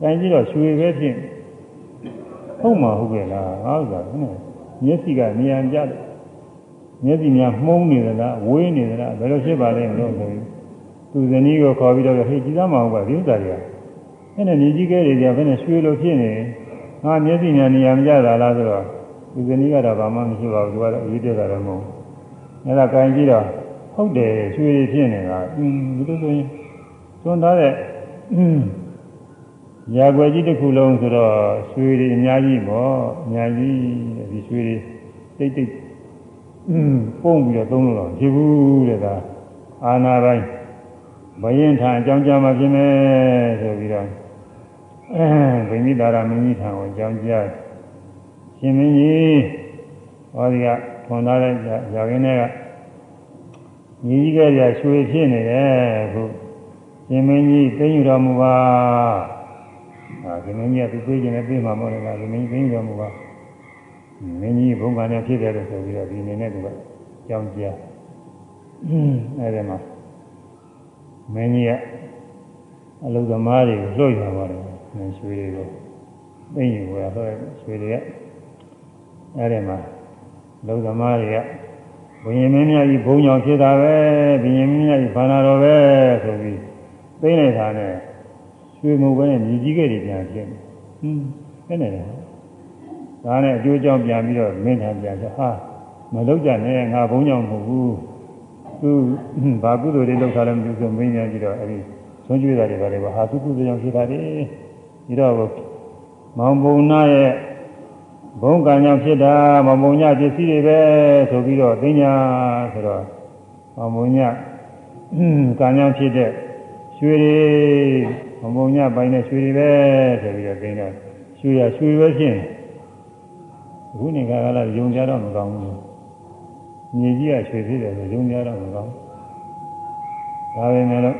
ကန်ကြည့်တော့ရွှေပဲဖြစ်ဟုတ်မှာဟုတ်ကဲ့လားငါဥစ္စာကမျက်စိကနေရာကြတယ်မျက်စိများမှုံးနေသလားဝေးနေသလားဘယ်လိုဖြစ်ပါလဲမလို့ဆိုပြီးသူဇနီးကိုခေါ်ပြီးတော့ဟေ့ကြည်သားမအောင်ပါဒီဥစ္စာတွေကအဲ့နဲ့ညီကြီးကဲတွေကဘယ်နဲ့ရွှေလိုဖြစ်နေငါမျက်စိများနေရာမကြတာလားဆိုတော့ ဥဇနီကတော့ဘာမှမရှိပါဘူးသူကတော့အယူတက်ကတော့မဟုတ်ဘူးအဲ့ဒါကင်ကြည့်တော့ဟုတ်တယ်ရွှေဖြစ်နေတာအင်းဒီလိုဆိုရင်သွန်ထားတဲ့အင်းရာွယ်ကြီးတစ်ခုလုံးဆိုတော့ရွှေတွေအများကြီးပေါ့အများကြီးဒီရွှေတွေတိတ်တိတ်ပုံပြီးတော့သုံးလို့တော့ရဘူးတဲ့ကအာနာပိုင်းဘယင်ထံအကြောင်းကြားမှပြင်မယ်ဆိုပြီးတော့အဲဗိမိတာရမင်းကြီးထံကိုအကြောင်းကြား ရှင်မင်းကြီးဟောဒီကထွန်ထားတဲ့ရာခင်းတွေကညီကြီးကရရွှေဖြစ်နေတယ်ခုရှင်မင်းကြီးသိယူတော်မူပါဟာရှင်မင်းကြီးကသူပြေးခြင်းနဲ့ပြေးမှာမဟုတ်လားရှင်မင်းကြီးသိယူတော်မူပါမင်းကြီးဘုံကနဲ့ဖြစ်တယ်လို့ဆိုပြီးတော့ဒီအနေနဲ့သူကကြောင်းကြားအဲဒီမှာမင်းကြီးကအလုသမားတွေကိုလှုပ်ရပါတယ်မင်းရွှေတွေကိုသိယူရဟောရွှေတွေက အဲဒီမှာလုသမားတွေကဘုရင်မင်းများကြီးဘုံကြောင့်ဖြစ်တာပဲဘုရင်မင်းများကြီးဘာနာတော်ပဲဆိုပြီးသိနေတာနဲ့ရွှေမုတ်ပဲနဲ့မြည်ကြီးခဲ့တွေပြန်ဖြစ်နေဟင်းအဲ့နဲ့ဒါနဲ့အကျိုးကြောင့်ပြန်ပြီးတော့မင်းထံပြန်ဆိုဟာမလုပ်ကြနဲ့ငါဘုံကြောင့်မဟုတ်ဘူးသူဘာကုသိုလ်တွေလုပ်ထားလဲမသိဘူးဆိုမင်းများကြည့်တော့အဲ့ဒီဆုံးကျွေးတာတွေပါတယ်ဘာဟာသူကုသိုလ်ကြောင့်ဖြစ်တာလေဒီတော့မောင်ဘုံနာရဲ့ ဘုံကံကြောင့်ဖြစ်တာမောင်ဘုံညပစ္စည်းတွေပဲဆိုပြီးတော့သိညာဆိုတော့မောင်ဘုံညကံကြောင့်ဖြစ်တဲ့ရွှေတွေမောင်ဘုံညပိုင်းတဲ့ရွှေတွေပဲဆိုပြီးတော့သိညာရွှေရရွှေပဲဖြစ်နေအခုနေကကလည်းယုံကြတော့မကောင်းဘူးမြေကြီးကရွှေဖြစ်တယ်ဆိုယုံကြတော့မကောင်းဒါပေမဲ့လို့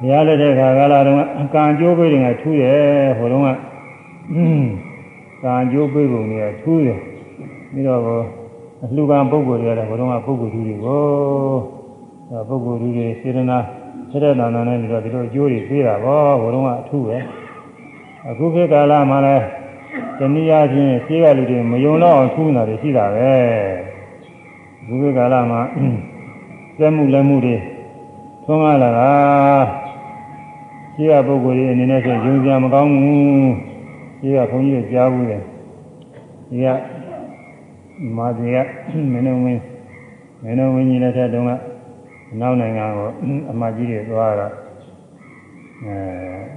ဘုရားလက်ထက်ကကလာတော့အကံကြိုးပေးတယ်ကထူးတယ်ဟိုတုန်းက ကံကြိုးပေးပုံတွေကထူးတယ်ပြီးတော့အလှကံပုဂ္ဂိုလ်တွေကလည်းဘုရားကပုဂ္ဂိုလ်သူတွေကိုပုဂ္ဂိုလ်သူတွေစေတနာဆက်တဲ့နာနာနဲ့ပြီးတော့ဒီလိုအကျိုးတွေပေးတာပေါ့ဘုရားကအထူးပဲအခုခေတ်ကာလမှာလည်းတနည်းအားဖြင့်ရှင်းရလူတွေမယုံတော့အောင်ထူးနေတာတွေရှိတာပဲအခုခေတ်ကာလမှာစက်မှုလက်မှုတွေသွန်းကားလာတာရှင်းရပုဂ္ဂိုလ်တွေအနေနဲ့ဆိုယုံကြမကောင်းဘူး ရှင်းရဘုန်းကြီးတွေကြားဘူးတယ်ဒီကမာဇီကမင်းတော်ဝင်းမင်းတော်ဝင်းကြီးလက်ထက်တုန်းကနောက်နိုင်ငံကိုအမကြီးတွေသွားတော့အဲ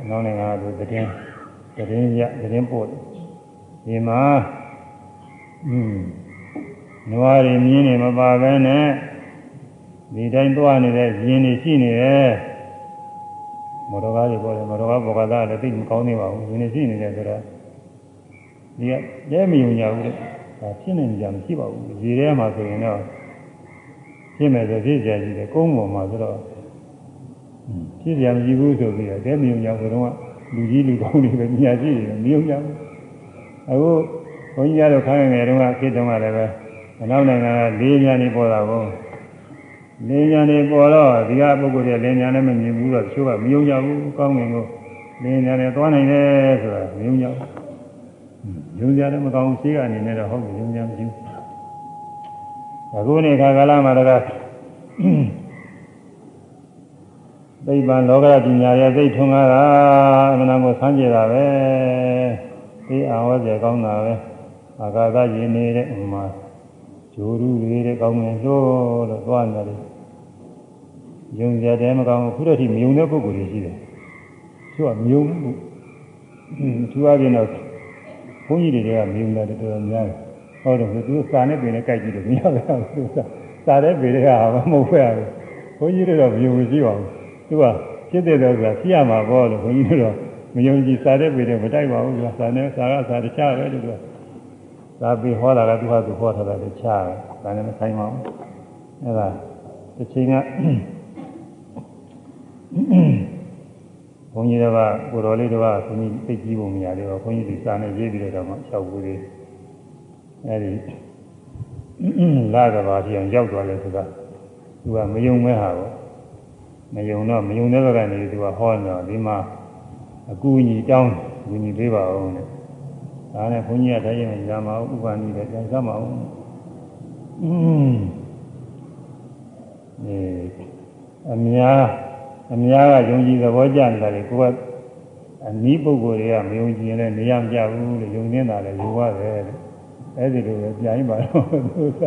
နောက်နိုင်ငံကသူတည်င်းတည်င်းရတည်င်းပို့ဒီမှာอืมနွားတွေမြင်းတွေမပါဘဲနဲ့ဒီတိုင်းသွားနေတဲ့ရင်တွေရှိနေတယ်မော်တော်ကားတွေပေါ်တယ်မော်တော်ကားပေါ်ကသားလည်းသိမကောင်းနေပါဘူးရင်တွေရှိနေတယ်ဆိုတော့ ဒီကတဲမယုံကြဘူးတဲ့ဒါဖြစ်နေကြမရှိပါဘူးရေထဲမှာဆိုရင်တော့ဖြစ်မယ်ဆိုဖြစ်ကြကြီးတယ်ကုန်းပေါ်မှာဆိုတော့ဖြစ်ကြမရှိဘူးဆိုပြီးတော့တဲမယုံကြဘူးတော့လူကြီးလူကောင်းတွေပဲညာရှိတယ်မယုံကြဘူးအခုဘုန်းကြီးကတော့ခိုင်းငယ်တုန်းကခေတ္တတုန်းကလည်းပဲအနောက်နိုင်ငံကလေးညာနေပေါ်တာကိုလေးညာနေပေါ်တော့ဒီကပုဂ္ဂိုလ်တွေလေးညာနဲ့မမြင်ဘူးတော့တချို့ကမယုံကြဘူးကောင်းငင်ကိုလေးညာနဲ့သွားနိုင်တယ်ဆိုတာမယုံကြဘူး ယုံကြတယ်မကောင်းရှိကနေနဲ့တော့ဟုတ်ပြီယုံကြမရှိဘူးအခုနေခါကာလမှာတော့သိပ္ပံလောကပညာရဲ့သိထွန်းကားတာအမှန်ကိုဆန်းကြတာပဲသိအာဝဇ္ဇကောင်းတာပဲအာဂါသယင်နေတဲ့ဥမာဂျိုရုလေးတဲ့ကောင်းငယ်လို့လို့သွားနေတယ်ယုံကြတယ်မကောင်းဘူးခုတည်းထိမယုံတဲ့ပုဂ္ဂိုလ်တွေရှိတယ်သူကမယုံဘူးသူအပြင်တော့ ဘုန်းကြီးတွေကမယုံတယ်တော်တော်များတယ်ဟုတ်တယ်သူစာနဲ့ပင်နဲ့ကြိုက်ကြည့်တယ်မရဘူးသူကစာတဲ့ပေတွေကမဟုတ်ပဲဘုန်းကြီးတွေတော့မယုံမရှိပါဘူးသူကဖြစ်တဲ့တော့ဆိုတာဖြစ်ရမှာပေါ့လို့ဘုန်းကြီးတွေတော့မယုံကြည်စာတဲ့ပေတွေမတိုက်ပါဘူးသူကစာနဲ့စာကစာတခြားပဲသူကသာပေဟောတာကသူဟာသူဟောထားတာတခြားပဲဒါနဲ့မဆိုင်ပါဘူးအဲ့ဒါတစ်ချိန်က ဘုန်းကြီးတွေကကိုတော်လေးတွေကဘုန်းကြီးသိကြည့်ဖို့မရသေးဘူးဘုန်းကြီးဒီစာနဲ့ရေးပြီးတော့မှလျှောက်ဘူးလေးအဲဒီလာကဘာပြအောင်ရောက်သွားတယ်ဆိုတာသူကမယုံမဲဟာပေါ့မယုံတော့မယုံတဲ့ဘက်ကနေသူကဟောနေတော့ဒီမှာအကူအညီတောင်းအကူအညီပေးပါဦးတဲ့ဒါနဲ့ဘုန်းကြီးကတည်းကညမအောင်ဥပနိတယ်ပြန်စမ်းပါဦးอืมအဲအများ အများကယုံကြည်သဘောကျနေတာလေကိုကအနည်းပုဂ္ဂိုလ်တွေကမယုံကြည်ရင်လည်းနေရမကြဘူးလို့ယုံနေတာလည်းယူရတယ်တဲ့အဲ့ဒီလိုပဲပြန်ပါတော့သူက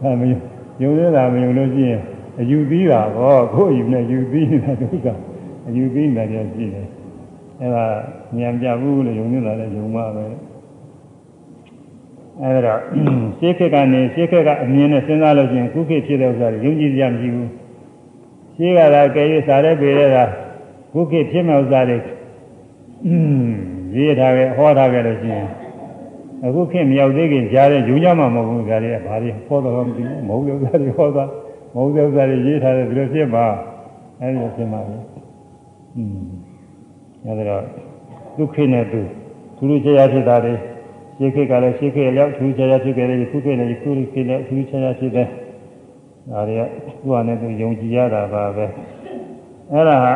အဲမယုံယုံနေတာမယုံလို့ရှိရင်အယူသီးတာကောကိုယ်အယူနဲ့ယူသီးနေတာသူကအယူသီးနေတယ်ရှိတယ်အဲ့ဒါဉာဏ်ပြဘူးလို့ယုံနေတာလည်းယုံမှာပဲအဲ့ဒါရှေးခေတ်ကနေရှေးခေတ်ကအမြင်နဲ့စဉ်းစားလို့ရှိရင်ခုခေတ်ဖြစ်တဲ့ဥစ္စာတွေယုံကြည်ကြမရှိဘူး ရှေးကလာကဲရစားတဲ့ပေတဲ့ကခုခေတ်ဖြစ်မဲ့ဥစ္စာတွေရေးထားခဲ့ဟောထားခဲ့လို့ရှိရင်အခုခေတ်မရောက်သေးခင်ကြားတဲ့ယုံကြမှာမဟုတ်ဘူးဒါတွေကဘာတွေဟောတော့မသိဘူးမဟုတ်တဲ့ဥစ္စာတွေဟောတာမဟုတ်တဲ့ဥစ္စာတွေရေးထားတယ်ဒီလိုဖြစ်ပါအဲဒီလိုဖြစ်ပါလေอืมအဲဒါတော့ဒုက္ခနဲ့သူသူတို့ချရာဖြစ်တာတွေရှေးခေတ်ကလည်းရှေးခေတ်ရောက်သူချရာဖြစ်ခဲ့တယ်ခုခေတ်လည်းခုခေတ်လည်းသူချရာဖြစ်တယ် ဒါတွေကသူ့ဟာနဲ့သူယုံကြည်ရတာပါပဲအဲ့ဒါဟာ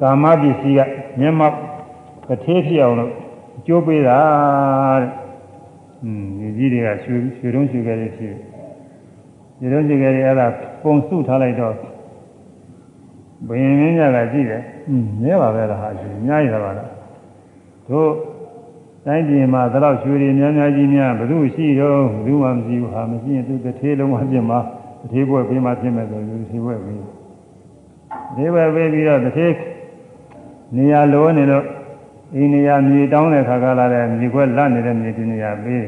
ကာမပစ္စည်းကမျက်မှောက်တစ်သေးဖြစ်အောင်လို့အကျိုးပေးတာတဲ့။อืมဒီကြီးတွေကရွှေရွှေတုံးရွှေကြလေးဖြစ်ရွှေတုံးရွှေကြလေးအဲ့ဒါပုံစုထားလိုက်တော့ဘယင်မင်းညကကြည့်တယ်။อืมနဲပါပဲလားဟာအများကြီးပါလား။တို့ တိုင်းပြည်မှာဒါတော့ရွှေတွေများများကြီးများဘယ်သူရှိတော့ဘယ်သူမှမရှိဘူးဟာမရှိရင်သူတစ်သေးလုံးဝပြင်မှာတစ်သေးဘွဲ့ပြင်မှာပြင်မယ်ဆိုတစ်သေးဘွဲ့ပြီးတစ်သေးဘွဲ့ပြီးပြီးတော့တစ်သေးနေရာလိုနေလို့ဒီနေရာမြေတောင်းတဲ့ခါကလာတဲ့မြေခွက်လတ်နေတဲ့မြေဒီနေရာပေး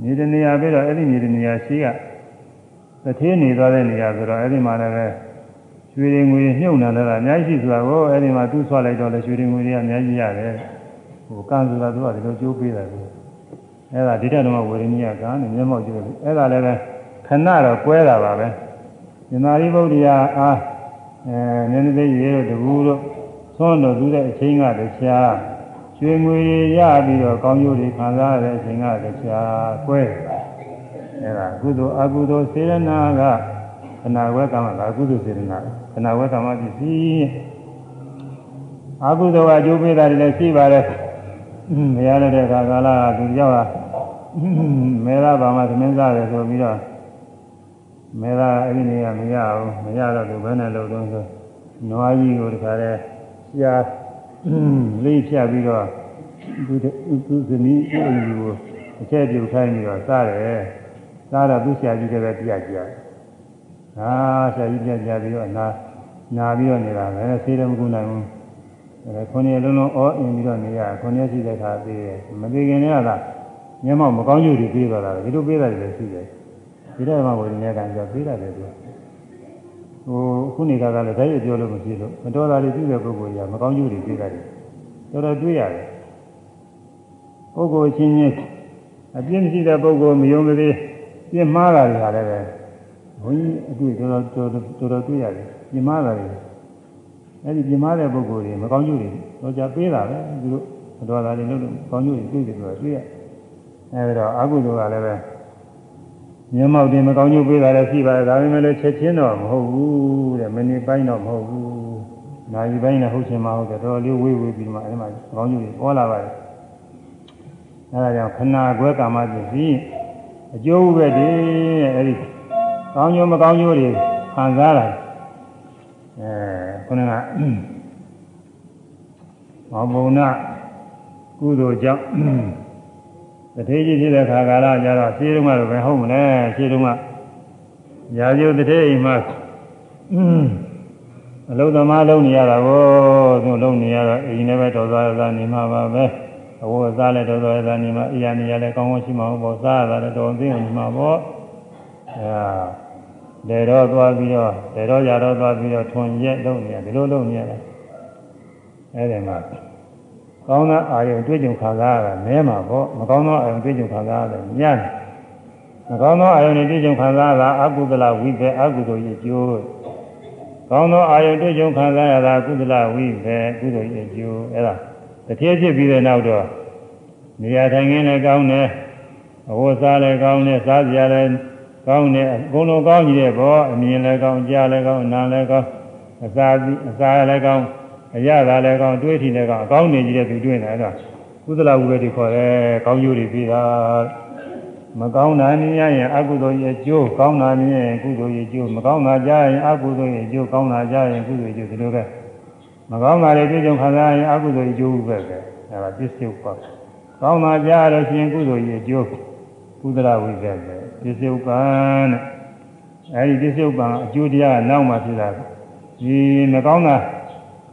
မြေဒီနေရာပေးတော့အဲ့ဒီမြေဒီနေရာရှိကတစ်သေးနေသွားတဲ့နေရာဆိုတော့အဲ့ဒီမှာလည်းရွှေတွေငွေမြုပ်နေတာကအများကြီးဆိုတာကိုအဲ့ဒီမှာတူးဆွလိုက်တော့လေရွှေတွေငွေတွေကအများကြီးရတယ် ဟိုကံဆိုတာသူကဒီလိုကြိုးပေးတယ်သူအဲ့ဒါဒီတက်တော့ဝေရဏီယကံနဲ့မျက်မှောက်ကြည့်လို့အဲ့ဒါလည်းပဲခဏတော့ကွဲတာပါပဲမြမာရိဗုဒ္ဓရာအားအဲနည်းနည်းလေးရေတို့တကူတို့သွန်းတော်သူတဲ့အချင်းကတခြားရွှေငွေရပြီးတော့ကောင်းကျိုးတွေခံစားရတဲ့အချိန်ကတရားကွဲအဲ့ဒါကုသိုလ်အကုသိုလ်စေရနာကခဏဝဲကမ္မကအကုသိုလ်စေရနာခဏဝဲကမ္မပစ္စည်းအကုသိုလ်ကအကျိုးပေးတာတွေလည်းရှိပါတယ် မရတဲ့အခါကာလကသူကြောက်တာမေရဘာမှသမင်းစားတယ်ဆိုပြီးတော့မေရအဲ့ဒီနေကမရဘူးမရတော့သူဘယ်နဲ့လုပ်တော့ဆိုနွားကြီးကိုတခါတည်းရှားလေးဖြတ်ပြီးတော့သူသူဇနီးအိမ်ကြီးကိုအချက်ပြုတ်ခိုင်းပြီးတော့စားတယ်စားတော့သူဆရာကြီးကလည်းပြကြတယ်ဟာဆရာကြီးပြကြပြီးတော့နာနာပြီးတော့နေတာပဲဆေးတယ်မကူနိုင်ဘူး အဲခုနှစ်လုံးလုံးအောအင်းပြီးတော့နေရခုနှစ်ရှိတဲ့ခါသေးတယ်မသေးခင်တည်းကမျက်မှောက်မကောင်းကျိုးတွေပြေးသွားတာဒီလိုပြေးတာတွေလည်းရှိတယ်ဒီတော့မှဝိညာဉ်ကံကြောပြေးတာတယ်သူဟိုခုနေကကလည်းတိုင်းရပြောလို့မရှိလို့မတော်တာတွေပြုတဲ့ပုဂ္ဂိုလ်ကြီးကမကောင်းကျိုးတွေပြေးတာတယ်တော်တော်တွေးရတယ်ပုဂ္ဂိုလ်ချင်းချင်းအပြင်းမရှိတဲ့ပုဂ္ဂိုလ်မယုံကြည်ပြင်းမှားတာတွေဟာလည်းပဲဘုန်းကြီးအတွေ့တော်တော်တော်တော်တွေးရတယ်ပြင်းမှားတာတွေ အဲ့ဒီပြင်းမှားတဲ့ပုဂ္ဂိုလ်တွေမကောင်းကျိုးတွေတော့ကြပေးတာပဲသူတို့မတော်တာတွေလို့ကောင်းကျိုးတွေတွေ့တယ်ဆိုတာတွေ့ရအဲ့ဒါတော့အကုသိုလ်ကလည်းပဲမျက်မှောက်တင်မကောင်းကျိုးပေးတာလည်းရှိပါတယ်ဒါပေမဲ့လည်းချက်ချင်းတော့မဟုတ်ဘူးတဲ့မိနစ်ပိုင်းတော့မဟုတ်ဘူးနာရီပိုင်းနဲ့ဟုတ်ချင်မှဟုတ်တယ်တော်တော်လေးဝေးဝေးပြီးမှအဲ့မှာကောင်းကျိုးတွေပေါ်လာပါတယ်အဲဒါကြောင့်ခဏခွဲကာမပစ္စည်းအကျိုးပဲတည်းအဲ့ဒီကောင်းကျိုးမကောင်းကျိုးတွေခံစားတာအဲ ခုနကမောဘုံနာကုသိုလ်ကြောင့်တထေးကြီးဖြစ်တဲ့ခါကာလကျတော့ရှင်းတုန်းကတော့ပဲဟုတ်မလဲရှင်းတုန်းကရာဇုတထေးအိမ်မှာအလုံးသမားလုံးနေရတာကိုသူလုံးနေရတော့အိမ်နဲ့ပဲတော်သွားရတာနေမှာပါပဲအဝတ်စားလဲတော်တော်ရတာနေမှာအရာနေရလဲကောင်းကောင်းရှိမှာပေါ့စားရတာလည်းတော်သိအောင်နေမှာပေါ့အဲ လေတော့သွားပြီးတော့လေတော့ရတော့သွားပြီးတော့ထွန်ရက်လုံးနေရဒီလိုလုံးနေရတာအဲဒီမှာကောင်းတဲ့အာယုံတွေ့ကြုံခံစားရတာနဲမှာပေါ့မကောင်းသောအာယုံတွေ့ကြုံခံစားရတယ်ညံ့မကောင်းသောအာယုံတွေတွေ့ကြုံခံစားရတာအကုသလဝိဘေအကုသိုလ်ရဲ့ကျိုးကောင်းသောအာယုံတွေ့ကြုံခံစားရတာကုသလဝိဘေကုသိုလ်ရဲ့ကျိုးအဲ့ဒါတတိယဖြစ်ပြီးတဲ့နောက်တော့နေရာထိုင်ခင်းလည်းကောင်းတယ်အဝတ်စားလည်းကောင်းတယ်စားစရာလည်း ကောင်းတယ်အကုန်လုံးကောင်းကြီးတဲ့ဘောအမြင်လည်းကောင်းကြားလည်းကောင်းနားလည်းကောင်းအစာအစာလည်းကောင်းအရသာလည်းကောင်းတွေးထီလည်းကောင်းအကောင်းနေကြီးတဲ့သူတွေ့နေတော့ကုသလဝိဘတိခေါ်တယ်ကောင်းကျိုးတွေပြီးတာမကောင်းတာမြင်ရရင်အကုသိုလ်ရဲ့ကျိုးကောင်းတာမြင်ရင်ကုသိုလ်ရဲ့ကျိုးမကောင်းတာကြားရင်အကုသိုလ်ရဲ့ကျိုးကောင်းတာကြားရင်ကုသိုလ်ရဲ့ကျိုးဒီလိုပဲမကောင်းတာတွေပြည့်စုံခံစားရင်အကုသိုလ်ရဲ့ကျိုးပဲပဲအဲဒါပစ္စယုပ္ပကောင်းတာကြားလို့ရှိရင်ကုသိုလ်ရဲ့ကျိုး ကုသလဝိဘပဲပစ္စယုပ္ပတဲ့အဲဒီပစ္စယုပ္ပအကျိုးတရားကနောက်မှဖြစ်တာဒီမကောင်းတာ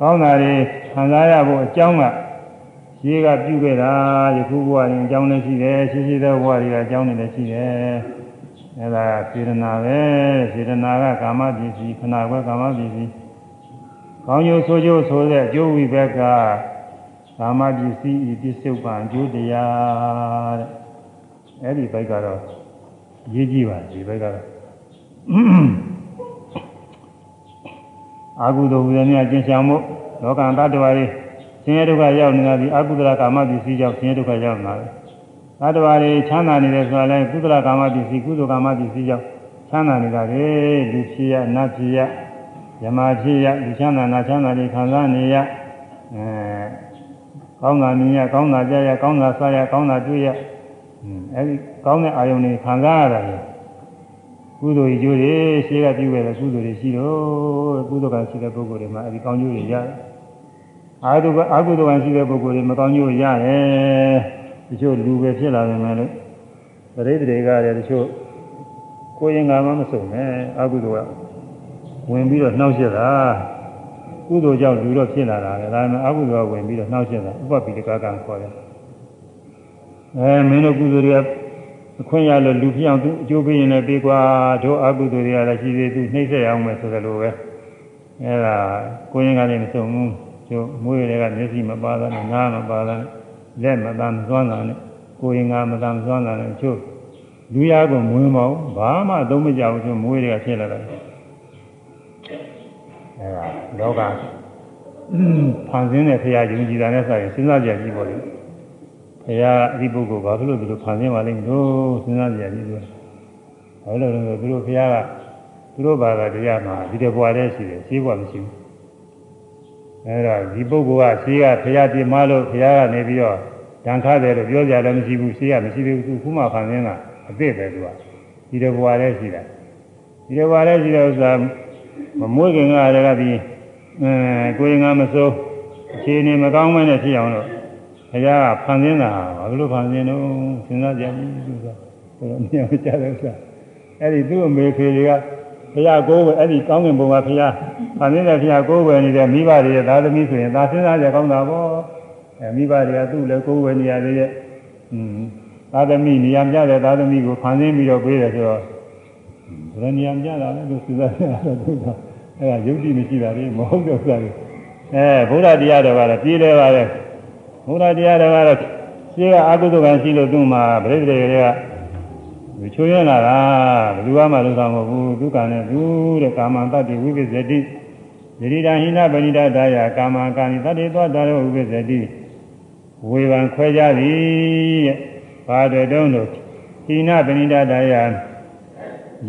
ကောင်းတာတွေခံစားရဖို့အကြောင်းကရှိကပြုခဲ့တာယခုဘဝရင်အကြောင်းလည်းရှိတယ်ရှိရှိသောဘဝတွေကအကြောင်းတွေလည်းရှိတယ်အဲဒါစေတနာပဲစေတနာကကာမပစ္စည်းခဏကွယ်ကာမပစ္စည်းကောင်းကျိုးဆိုးကျိုးဆိုတဲ့အကျိုးဝိဘက်ကကာမပစ္စည်းဤပစ္စုပန်အကျိုးတရားတဲ့ အဲဒီဘက်ကတော့ရေးကြည့်ပါဒီဘက်ကတော့အာဟုသောဝိရဏကျင့်ဆောင်မှုလောကံတ attva တွေဆင်းရဲဒုက္ခရောက်နေတာဒီအကုသလကာမပစ္စည်းကြောင့်ဆင်းရဲဒုက္ခရောက်နေတာပဲတ attva တွေချမ်းသာနေတယ်ဆိုတာလဲကုသလကာမပစ္စည်းကုသိုလ်ကာမပစ္စည်းကြောင့်ချမ်းသာနေတာပဲလူဖြစ်ရနတ်ဖြစ်ရယမဖြစ်ရလူချမ်းသာနာချမ်းသာတွေခံစားနေရအဲကောင်းတာမြင်ရကောင်းတာကြားရကောင်းတာစားရကောင်းတာတွေ့ရ အဲဒီကောင်းတဲ့အာယုန်တွေခံစားရတာလေကုသိုလ်ကြီးကျိုးတွေရှေးကပြုခဲ့တဲ့ကုသိုလ်တွေရှိတော့ကုသိုလ်ကရှိတဲ့ပုဂ္ဂိုလ်တွေမှာအဲဒီကောင်းကျိုးတွေရတယ်အာဟုကအာဟုတဝံရှိတဲ့ပုဂ္ဂိုလ်တွေမကောင်းကျိုးရတယ်တချို့လူပဲဖြစ်လာတယ်မယ်လို့ပရိသေတွေကလည်းတချို့ကိုယ်ရင်ကမှမစုံနဲ့အာဟုတဝဝင်ပြီးတော့နှောက်ရှက်တာကုသိုလ်ကြောင့်လူတော့ဖြစ်လာတာလေဒါပေမဲ့အာဟုတဝဝင်ပြီးတော့နှောက်ရှက်တာဥပပိတကကံခေါ်တယ် အဲမင်းတို့ကုသိုလ်တွေအခွင့်ရလို့လူဖြစ်အောင်သူအကျိုးပေးရင်လည်းပေးကွာတို့အကုသိုလ်တွေကလည်းရှိသေးသူနှိမ့်ဆက်အောင်မယ်ဆိုကြလို့ပဲအဲဒါကိုရင်ကလည်းမစုံဘူးကျိုးမွေးတွေကမျက်စိမပါတာနဲ့နားမပါတာနဲ့လက်မတမ်းသွမ်းတာနဲ့ကိုရင်ကမတမ်းသွမ်းတာနဲ့ကျိုးလူရကမွေးမအောင်ဘာမှအသုံးမကျဘူးကျိုးမွေးတွေကဖြစ်လာတယ်အဲဒါလောကဖန်ဆင်းတဲ့ဖရာယုံကြည်တာနဲ့ဆိုရင်စဉ်းစားကြကြည့်ပါလေ ဖရာအဒီပုဂ္ဂိုလ်ဘာဖြစ်လို့ဒီလိုဖန်ဆင်းပါလိမ့်မလို့စဉ်းစားကြကြည့်လို့ဘာလို့လဲဆိုတော့သူတို့ဖရာကသူတို့ဘာသာတရားမှာဒီတဘွားတည်းရှိတယ်ရှိဘွားမရှိဘူးအဲဒါဒီပုဂ္ဂိုလ်ကရှိကဖရာပြမလို့ဖရာကနေပြီးတော့ဒဏ်ခါတယ်လို့ပြောကြလည်းမရှိဘူးရှိကမရှိသေးဘူးခုမှဖန်ဆင်းတာအစ်စ်ပဲသူကဒီတဘွားတည်းရှိတာဒီတဘွားတည်းရှိတဲ့ဥစ္စာမမွေးခင်ကတည်းကဒီအဲကိုယ်ငါမစိုးအခြေအနေမကောင်းမနဲ့ဖြစ်အောင်လို့ ဘုရားကဖန်ဆင်းတာဘာလို့ဖန်ဆင်းတော့စဉ်းစားကြည့်သူကဘယ်လိုမြင်ကြလဲဆိုအဲ့ဒီသူ့အမေဖေတွေကဘုရားကိုယ်ပဲအဲ့ဒီကောင်းကင်ဘုံကဘုရားဖန်ဆင်းတဲ့ဘုရားကိုယ်ပဲနေတဲ့မိဘတွေရဲ့သာသမီဆိုရင်ဒါစဉ်းစားကြကောင်းတာပေါ့အဲမိဘတွေကသူ့လည်းကိုယ်ပဲနေရသေးရဲ့อืมသာသမီနေရာပြတဲ့သာသမီကိုဖန်ဆင်းပြီးတော့ပြေးတယ်ဆိုတော့ဘယ်နေရာပြတာလဲသူစဉ်းစားရတော့သူကအဲ့ဒါယုတ်တိမရှိတာလေမဟုတ်တော့စားလေအဲဘုရားတရားတော်ကတော့ပြေးတယ်ပါလေ ဘုရားတရားတော်ကတော့ရှိကအကုသိုလ်ကံရှိလို့သူ့မှာပြိတ္တိတွေကချိုးရလာတာဘယ်သူမှလုပ်တာမဟုတ်ဘူးဒုက္ခနဲ့သူတဲ့ကာမတတ္တိဝိပစ္စတိယရိတာဟိနပဏိတတာယကာမကာနိတတ္တိသောတာရောဝိပစ္စတိဝေဘံခွဲကြသည်တဲ့ဘာတွေတုံးလို့ဟိနပဏိတတာယ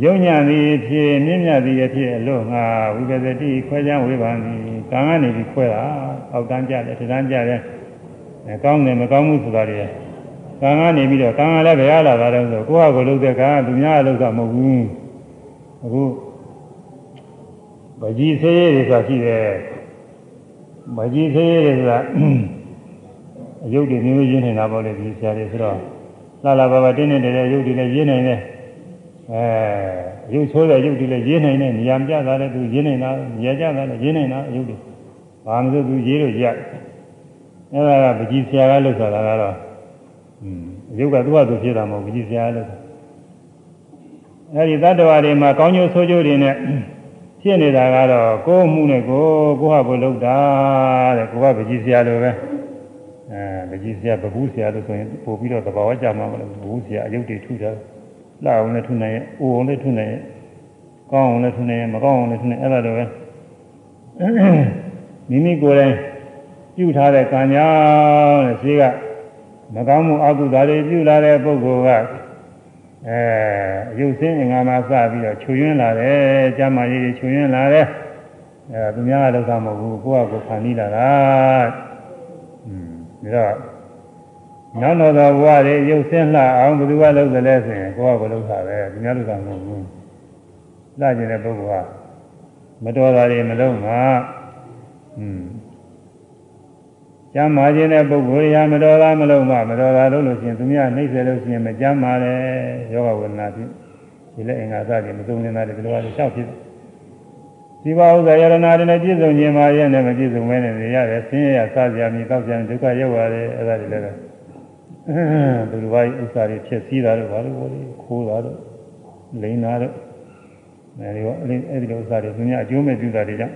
ယုံညာသည်ဖြစ်မြင့်မြတ်သည်ဖြစ်အလို့ငါဝိပဿတိခွဲခြားဝေဖန်သည်ကံကနေပြီးခွဲတာအောက်တန်းကြတယ်ထတန်းကြတယ် အဲကောင်းတယ်မကောင်းဘူးဆိုတာတွေကံကနေပြီးတော့ကံကလည်းဘယ်ရလာတာလဲဆိုကိုယ့်ဟာကိုယ်လုပ်တဲ့ကံကသူများလုပ်တာမဟုတ်ဘူးအခုဗကြီးသေးရည်တွေဆိုတာရှိတယ်ဗကြီးသေးရည်တွေဆိုတာအယုတ်တွေမျိုးရင်းနေတာပေါ့လေဒီဆရာတွေဆိုတော့လာလာပါပါတင်းနေတဲ့အယုတ်တွေလည်းရင်းနေတယ်အဲရုပ်ဆိုးတဲ့ရုပ်တွေလည်းရေးနိုင်တဲ့နေရာပြတာလည်းသူရေးနိုင်တာနေရာကျတာလည်းရေးနိုင်တာရုပ်တွေဘာမှမဆိုသူရေးလို့ရ အဲဒါကပကြီးဆရာကလုပ်တာကတော့อืมရုပ်ကသူ့ဟာသူဖြစ်တာမဟုတ်ပကြီးဆရာကလုပ်တာအဲဒီတတ္တဝါတွေမှာကောင်းကျိုးဆိုးကျိုးတွေနဲ့ဖြစ်နေတာကတော့ကိုယ်မှုနဲ့ကိုယ်ကိုယ့်ဟာကိုယ်လုပ်တာတဲ့ကိုယ်ကပကြီးဆရာလိုပဲအဲပကြီးဆရာပဘူးဆရာလို့ဆိုရင်ပို့ပြီးတော့သဘာဝကြမှာမလို့ပဘူးဆရာအယုတ်တွေထုထားတယ်လှအောင်လည်းထုနိုင်ရဲ့အိုအောင်လည်းထုနိုင်ရဲ့ကောင်းအောင်လည်းထုနိုင်ရဲ့မကောင်းအောင်လည်းထုနိုင်အဲ့ဒါတော့ပဲမိမိကိုယ်တိုင် ပြုထားတဲ့ကံကြောင့်တဲ့ရှိကမကောင်းမှုအကုသိုလ်တွေပြုလာတဲ့ပုဂ္ဂိုလ်ကအဲရုပ်စင်းအင်္ဂါမှာစပြီးတော့ခြုံရင်းလာတယ်ကျမ်းမာရေးတွေခြုံရင်းလာတယ်အဲသူများကလောက်တာမဟုတ်ဘူးကိုယ့်အကိုဖန်ပြီးလာတာอืมဒါတော့နောက်တော့သောဘဝတွေရုပ်ဆင်းလှအောင်ဘယ်သူကလုပ်တယ်လဲဆိုရင်ကိုယ်ကလုပ်တာပဲဒီများလုပ်တာမဟုတ်ဘူးလှကျင်တဲ့ပုဂ္ဂိုလ်ကမတော်တာတွေမလုပ်မှာอืม ကျမ်းမာခြင်းတဲ့ပုဂ္ဂိုလ်ရာမတော်တာမလုပ်မှာမတော်တာလုပ်လို့ရှိရင်သူများနှိမ့်စေလို့ရှိရင်မကျမ်းမာတယ်ယောဂဝေဒနာဖြစ်ဒီလက်အင်္ဂါစတွေမသုံးနေတာတွေဒီလိုပါလျှောက်ဖြစ်ဒီပါဥစ္စာယရနာတွေနဲ့ပြည့်စုံခြင်းမှာရဲ့နဲ့မပြည့်စုံမဲနဲ့နေရတယ်ဆင်းရဲရစားကြမြည်တောက်ကြမြည်ဒုက္ခရောက်ရတယ်အဲ့ဒါတွေလည်းဘယ်လိုပါဥစ္စာတွေဖြစ်စည်းတာတော့ဘာလို့ဘောလေခိုးတာတော့လိန်တာတော့အဲဒီတော့အဲ့ဒီလိုဥစ္စာတွေသူများအကျိုးမဲ့ပြုတာတွေကြောင့်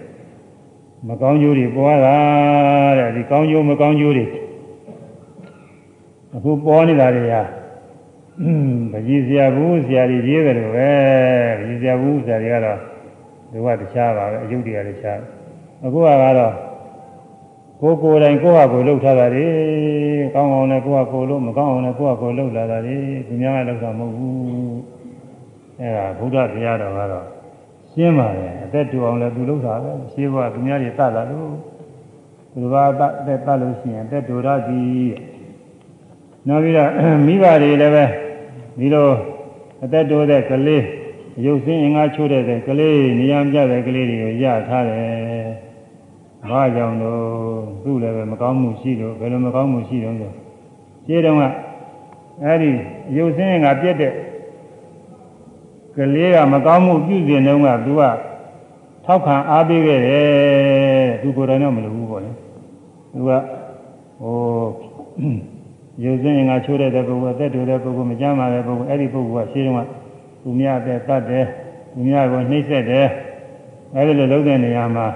မကောင်းကျိုးတွေပွားတာတဲ့ဒီကောင်းကျိုးမကောင်းကျိုးတွေအခုပေါ်နေတာတွေဟာပကြီးစရာဘူးစရာတွေရေးတယ်လို့ပဲပကြီးစရာဘူးစရာတွေကတော့ဒီကတခြားပါပဲအယုတ်တွေကတခြားအခုကတော့ကိုကိုယ်တိုင်ကိုယ့်ဟာကိုယ်လှုပ်ထားတာလေကောင်းအောင်လည်းကိုယ့်ဟာကိုယ်လှုပ်မကောင်းအောင်လည်းကိုယ့်ဟာကိုယ်လှုပ်လာတာလေသူများကလှုပ်တာမဟုတ်ဘူးအဲဒါဘုရားတရားတော်ကတော့ ရှင်းပါတယ်အသက်တူအောင်လည်းသူလှုပ်တာပဲရှင်းဖို့သူများတွေတတ်လာလို့သူဘာတတ်တတ်လို့ရှိရင်အသက်တူရသည်နောက်ပြီးတော့မိဘတွေလည်းပဲဒီလိုအသက်တိုးတဲ့ကလေးရုပ်စင်းအင်္ဂါချိုးတဲ့ကလေးနေရာပြတဲ့ကလေးတွေကိုရထားတယ်ဘာကြောင့်လို့သူ့လည်းပဲမကောင်းမှုရှိလို့ဘယ်လိုမကောင်းမှုရှိတော့ဆိုရှင်းတော့ကအဲ့ဒီရုပ်ဆင်းကပြက်တဲ့ ကလေးကမကောင်းမှုပြုကျင်တော့ကသူကထောက်ခံအားပေးခဲ့တယ်သူကိုယ်တိုင်တော့မလုပ်ဘူးပေါ့လေသူကဟိုရုပ်ဆင်းကချိုးတဲ့ပုဂ္ဂိုလ်အသက်တူတဲ့ပုဂ္ဂိုလ်မကြမ်းပါတဲ့ပုဂ္ဂိုလ်အဲ့ဒီပုဂ္ဂိုလ်ကရှင်းတော့ကသူများတဲ့တတ်တယ်သူများကိုနှိမ့်ဆက်တယ်အဲ့ဒီလိုလုပ်တဲ့နေရာမှာ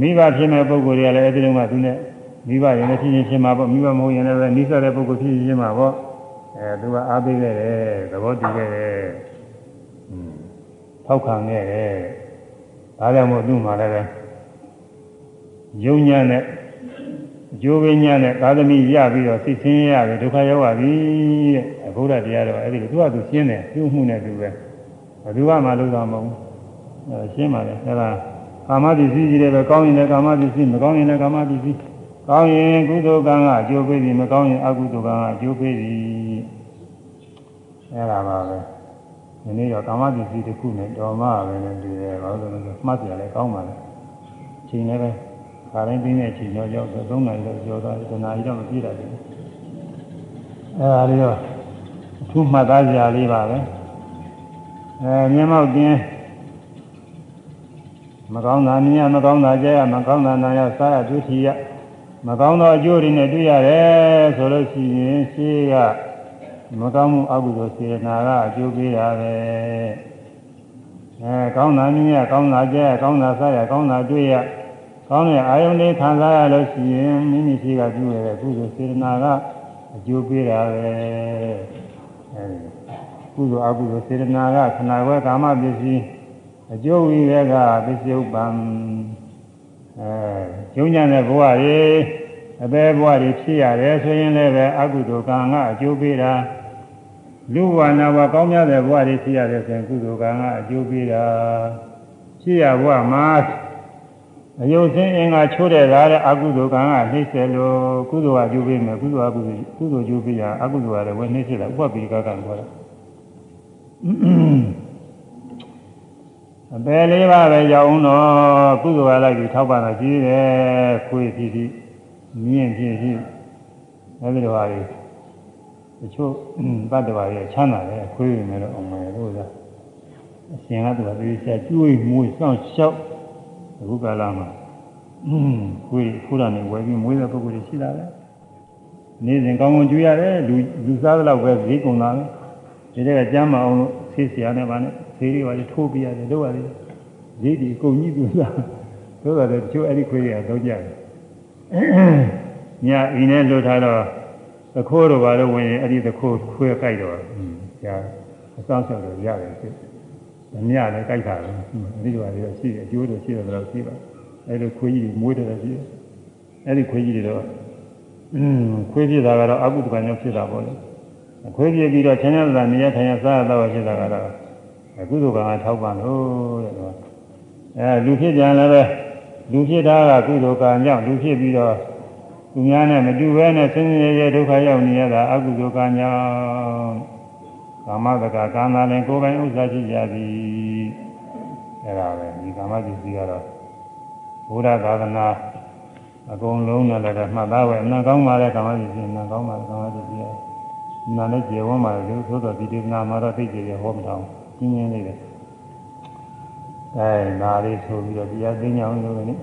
မိဘဖြစ်မဲ့ပုဂ္ဂိုလ်တွေကလည်းအဲဒီလိုမှသူနဲ့မိဘရင်လည်းဖြစ်ချင်းချင်းမှာပေါ့မိဘမဟုတ်ရင်လည်းနိစ္စတဲ့ပုဂ္ဂိုလ်ဖြစ်ချင်းချင်းမှာပေါ့အဲသူကအားပေးခဲ့တယ်သဘောတူခဲ့တယ်อืม ထောက်ခံခဲ့တယ်ဒါကြောင့်မို့သူ့မှာလည်းပဲယုံညာနဲ့အကျိုးပေးညာနဲ့သာသမီရပြီးတော့သိဆင်းရပြီဒုက္ခရောက်ပါပြီတဲ့ဘုရားတရားတော်အဲ့ဒီသူကသူရှင်းတယ်ပြုမှုနဲ့သူပဲဘယ်သူကမှလုပ်တာမဟုတ်ဘူးအဲရှင်းပါလေအဲ့ဒါကာမပစ္စည်းကြီးတွေပဲကောင်းရင်လည်းကာမပစ္စည်းမကောင်းရင်လည်းကာမပစ္စည်းကောင်းရင်ကုသိုလ်ကံကအကျိုးပေးပြီမကောင်းရင်အကုသိုလ်ကံကအကျိုးပေးပြီအဲ့ဒါပါပဲ ဒီနေ့တော့ကာမပစ္စည်းတစ်ခုနဲ့တော်မှပဲနဲ့တူတယ်ဘာလို့လဲဆိုမှတ်ကြလဲကောင်းပါလေချိန်လည်းပဲခါတိုင်းတင်းတဲ့အချိန်တော့ရောက်တော့၃နာရီတော့ကျော်သွားတယ်တနာရီတော့မပြည့်တာဘူးအဲ့ဒါလေးတော့အထူးမှတ်သားစရာလေးပါပဲအဲမျက်မှောက်တင်းမကောင်းတာမြင်ရမကောင်းတာကြဲရမကောင်းတာနာရစားရဒုတိယမကောင်းသောအကျိုးတွေနဲ့တွေ့ရတယ်ဆိုလို့ရှိရင်ရှိက မကောင်းမှုအကုသိုလ်စေနာကအကျိုးပေးတာပဲအဲကောင်းတာမြင်ရကောင်းတာကြဲရကောင်းတာစားရကောင်းတာတွေ့ရကောင်းတဲ့အာယုန်လေးခံစားရလို့ရှိရင်မိမိရှိကပြုရတဲ့ကုသိုလ်စေနာကအကျိုးပေးတာပဲအဲဒီကုသိုလ်အကုသိုလ်စေနာကခန္ဓာကိုယ်ကာမပစ္စည်းအကျိုးဝိရကပစ္စယုပ္ပံအဲကျုံညာတဲ့ဘဝတွေအပေဘဝတွေဖြစ်ရတယ်ဆိုရင်လည်းပဲအကုသိုလ်ကံကအကျိုးပေးတာ လူဝါနာဘကောင်းမြတ်တဲ့ဘဝတွေဖြစ်ရတယ်ဆိုရင်ကုသိုလ်ကံကအကျိုးပေးတာဖြစ်ရဘဝမှာအယုတ်စင်းအင်္ဂါချိုးတဲ့သားတဲ့အကုသိုလ်ကံကနှိမ့်ဆက်လို့ကုသိုလ်ကကျိုးပေးမယ်ကုသိုလ်ကကုသိုလ်ကုသိုလ်ကျိုးပေးရအကုသိုလ်ကလည်းဝယ်နှိမ့်ဆက်တာဥပပိကကံခေါ်တာအပယ်လေးပါးပဲကြောင်းတော့ကုသိုလ်ကလိုက်ပြီးထောက်ပံ့တာကြီးတယ်ခွေးဖြစ်ဖြစ်မြင့်ဖြစ်ဖြစ်အဲဒီလိုပါလေ တချို့တတ္တဝါတွေချမ်းသာတယ်ခွေးနေတော့အောင်မယ်လို့သာအရှင်ကသူကဒီဆက်ကျွေးမွေးစောင့်ရှောက်အခုကာလမှာခွေးခုရနေဝယ်ပြီးမွေးတဲ့ပုဂ္ဂိုလ်တွေရှိတာလေနေ့စဉ်ကောင်းကောင်းကျွေးရတယ်လူလူစားသလောက်ပဲဈေးကုန်တာလေဒီတဲ့ကကျမ်းမအောင်လို့ဆေးဆရာနဲ့ဗာနဲ့ဈေးတွေပါလေထိုးပြရတယ်လို့ရတယ်ဈေးဒီအကုန်ကြီးသူစားဆိုတော့တချို့အဲ့ဒီခွေးတွေကတော့ကြတယ်ညအိမ်နဲ့လွတ်ထားတော့ သခိုးတို့ဘာလို့ဝင်ရင်အဲ့ဒီသခိုးခွေးကြိုက်တော့ကြာအဆောင်ဆောက်တော့ရတယ်ဖြစ်မမြလည်းကြိုက်တာပဲအဲ့ဒီလိုပါလေရှိတယ်အကျိုးတို့ရှိတယ်တော့ရှိပါအဲ့လိုခွေးကြီးမွေးတယ်ရှိတယ်အဲ့ဒီခွေးကြီးတွေတော့อืมခွေးဖြစ်တာကတော့အကုသကံကြောင့်ဖြစ်တာပေါ့လေခွေးပြပြီးတော့ဆင်းရဲတာနေရထိုင်ရစားရတော့ဖြစ်တာကတော့ကုသိုလ်ကံကထောက်ပံ့လို့တဲ့တော့အဲလူဖြစ်ကြလည်းပဲလူဖြစ်တာကကုသိုလ်ကံကြောင့်လူဖြစ်ပြီးတော့ သူများနဲ့မတူဘဲနဲ့ဆင်းရဲရဲဒုက္ခရောက်နေရတာအကုသိုလ်ကံကြောင့်ကာမတကကာမလည်းကိုယ်ပိုင်ဥစ္စာရှိကြသည်အဲဒါပဲဒီကာမပစ္စည်းကတော့ဘုရားသာသနာအကုန်လုံးနဲ့လည်းမှတ်သားပဲအနံကောင်းပါတဲ့ကာမပစ္စည်းအနံကောင်းပါတဲ့ကာမပစ္စည်းနာနဲ့ကျေဝန်းပါလေသို့တော်ဒီဒေသနာမှာတော့သိကြရဟောမထောင်ကျင်းကျင်းလေးပဲအဲဒါလေးဆိုပြီးတော့တရားသိညာအောင်လုပ်နေ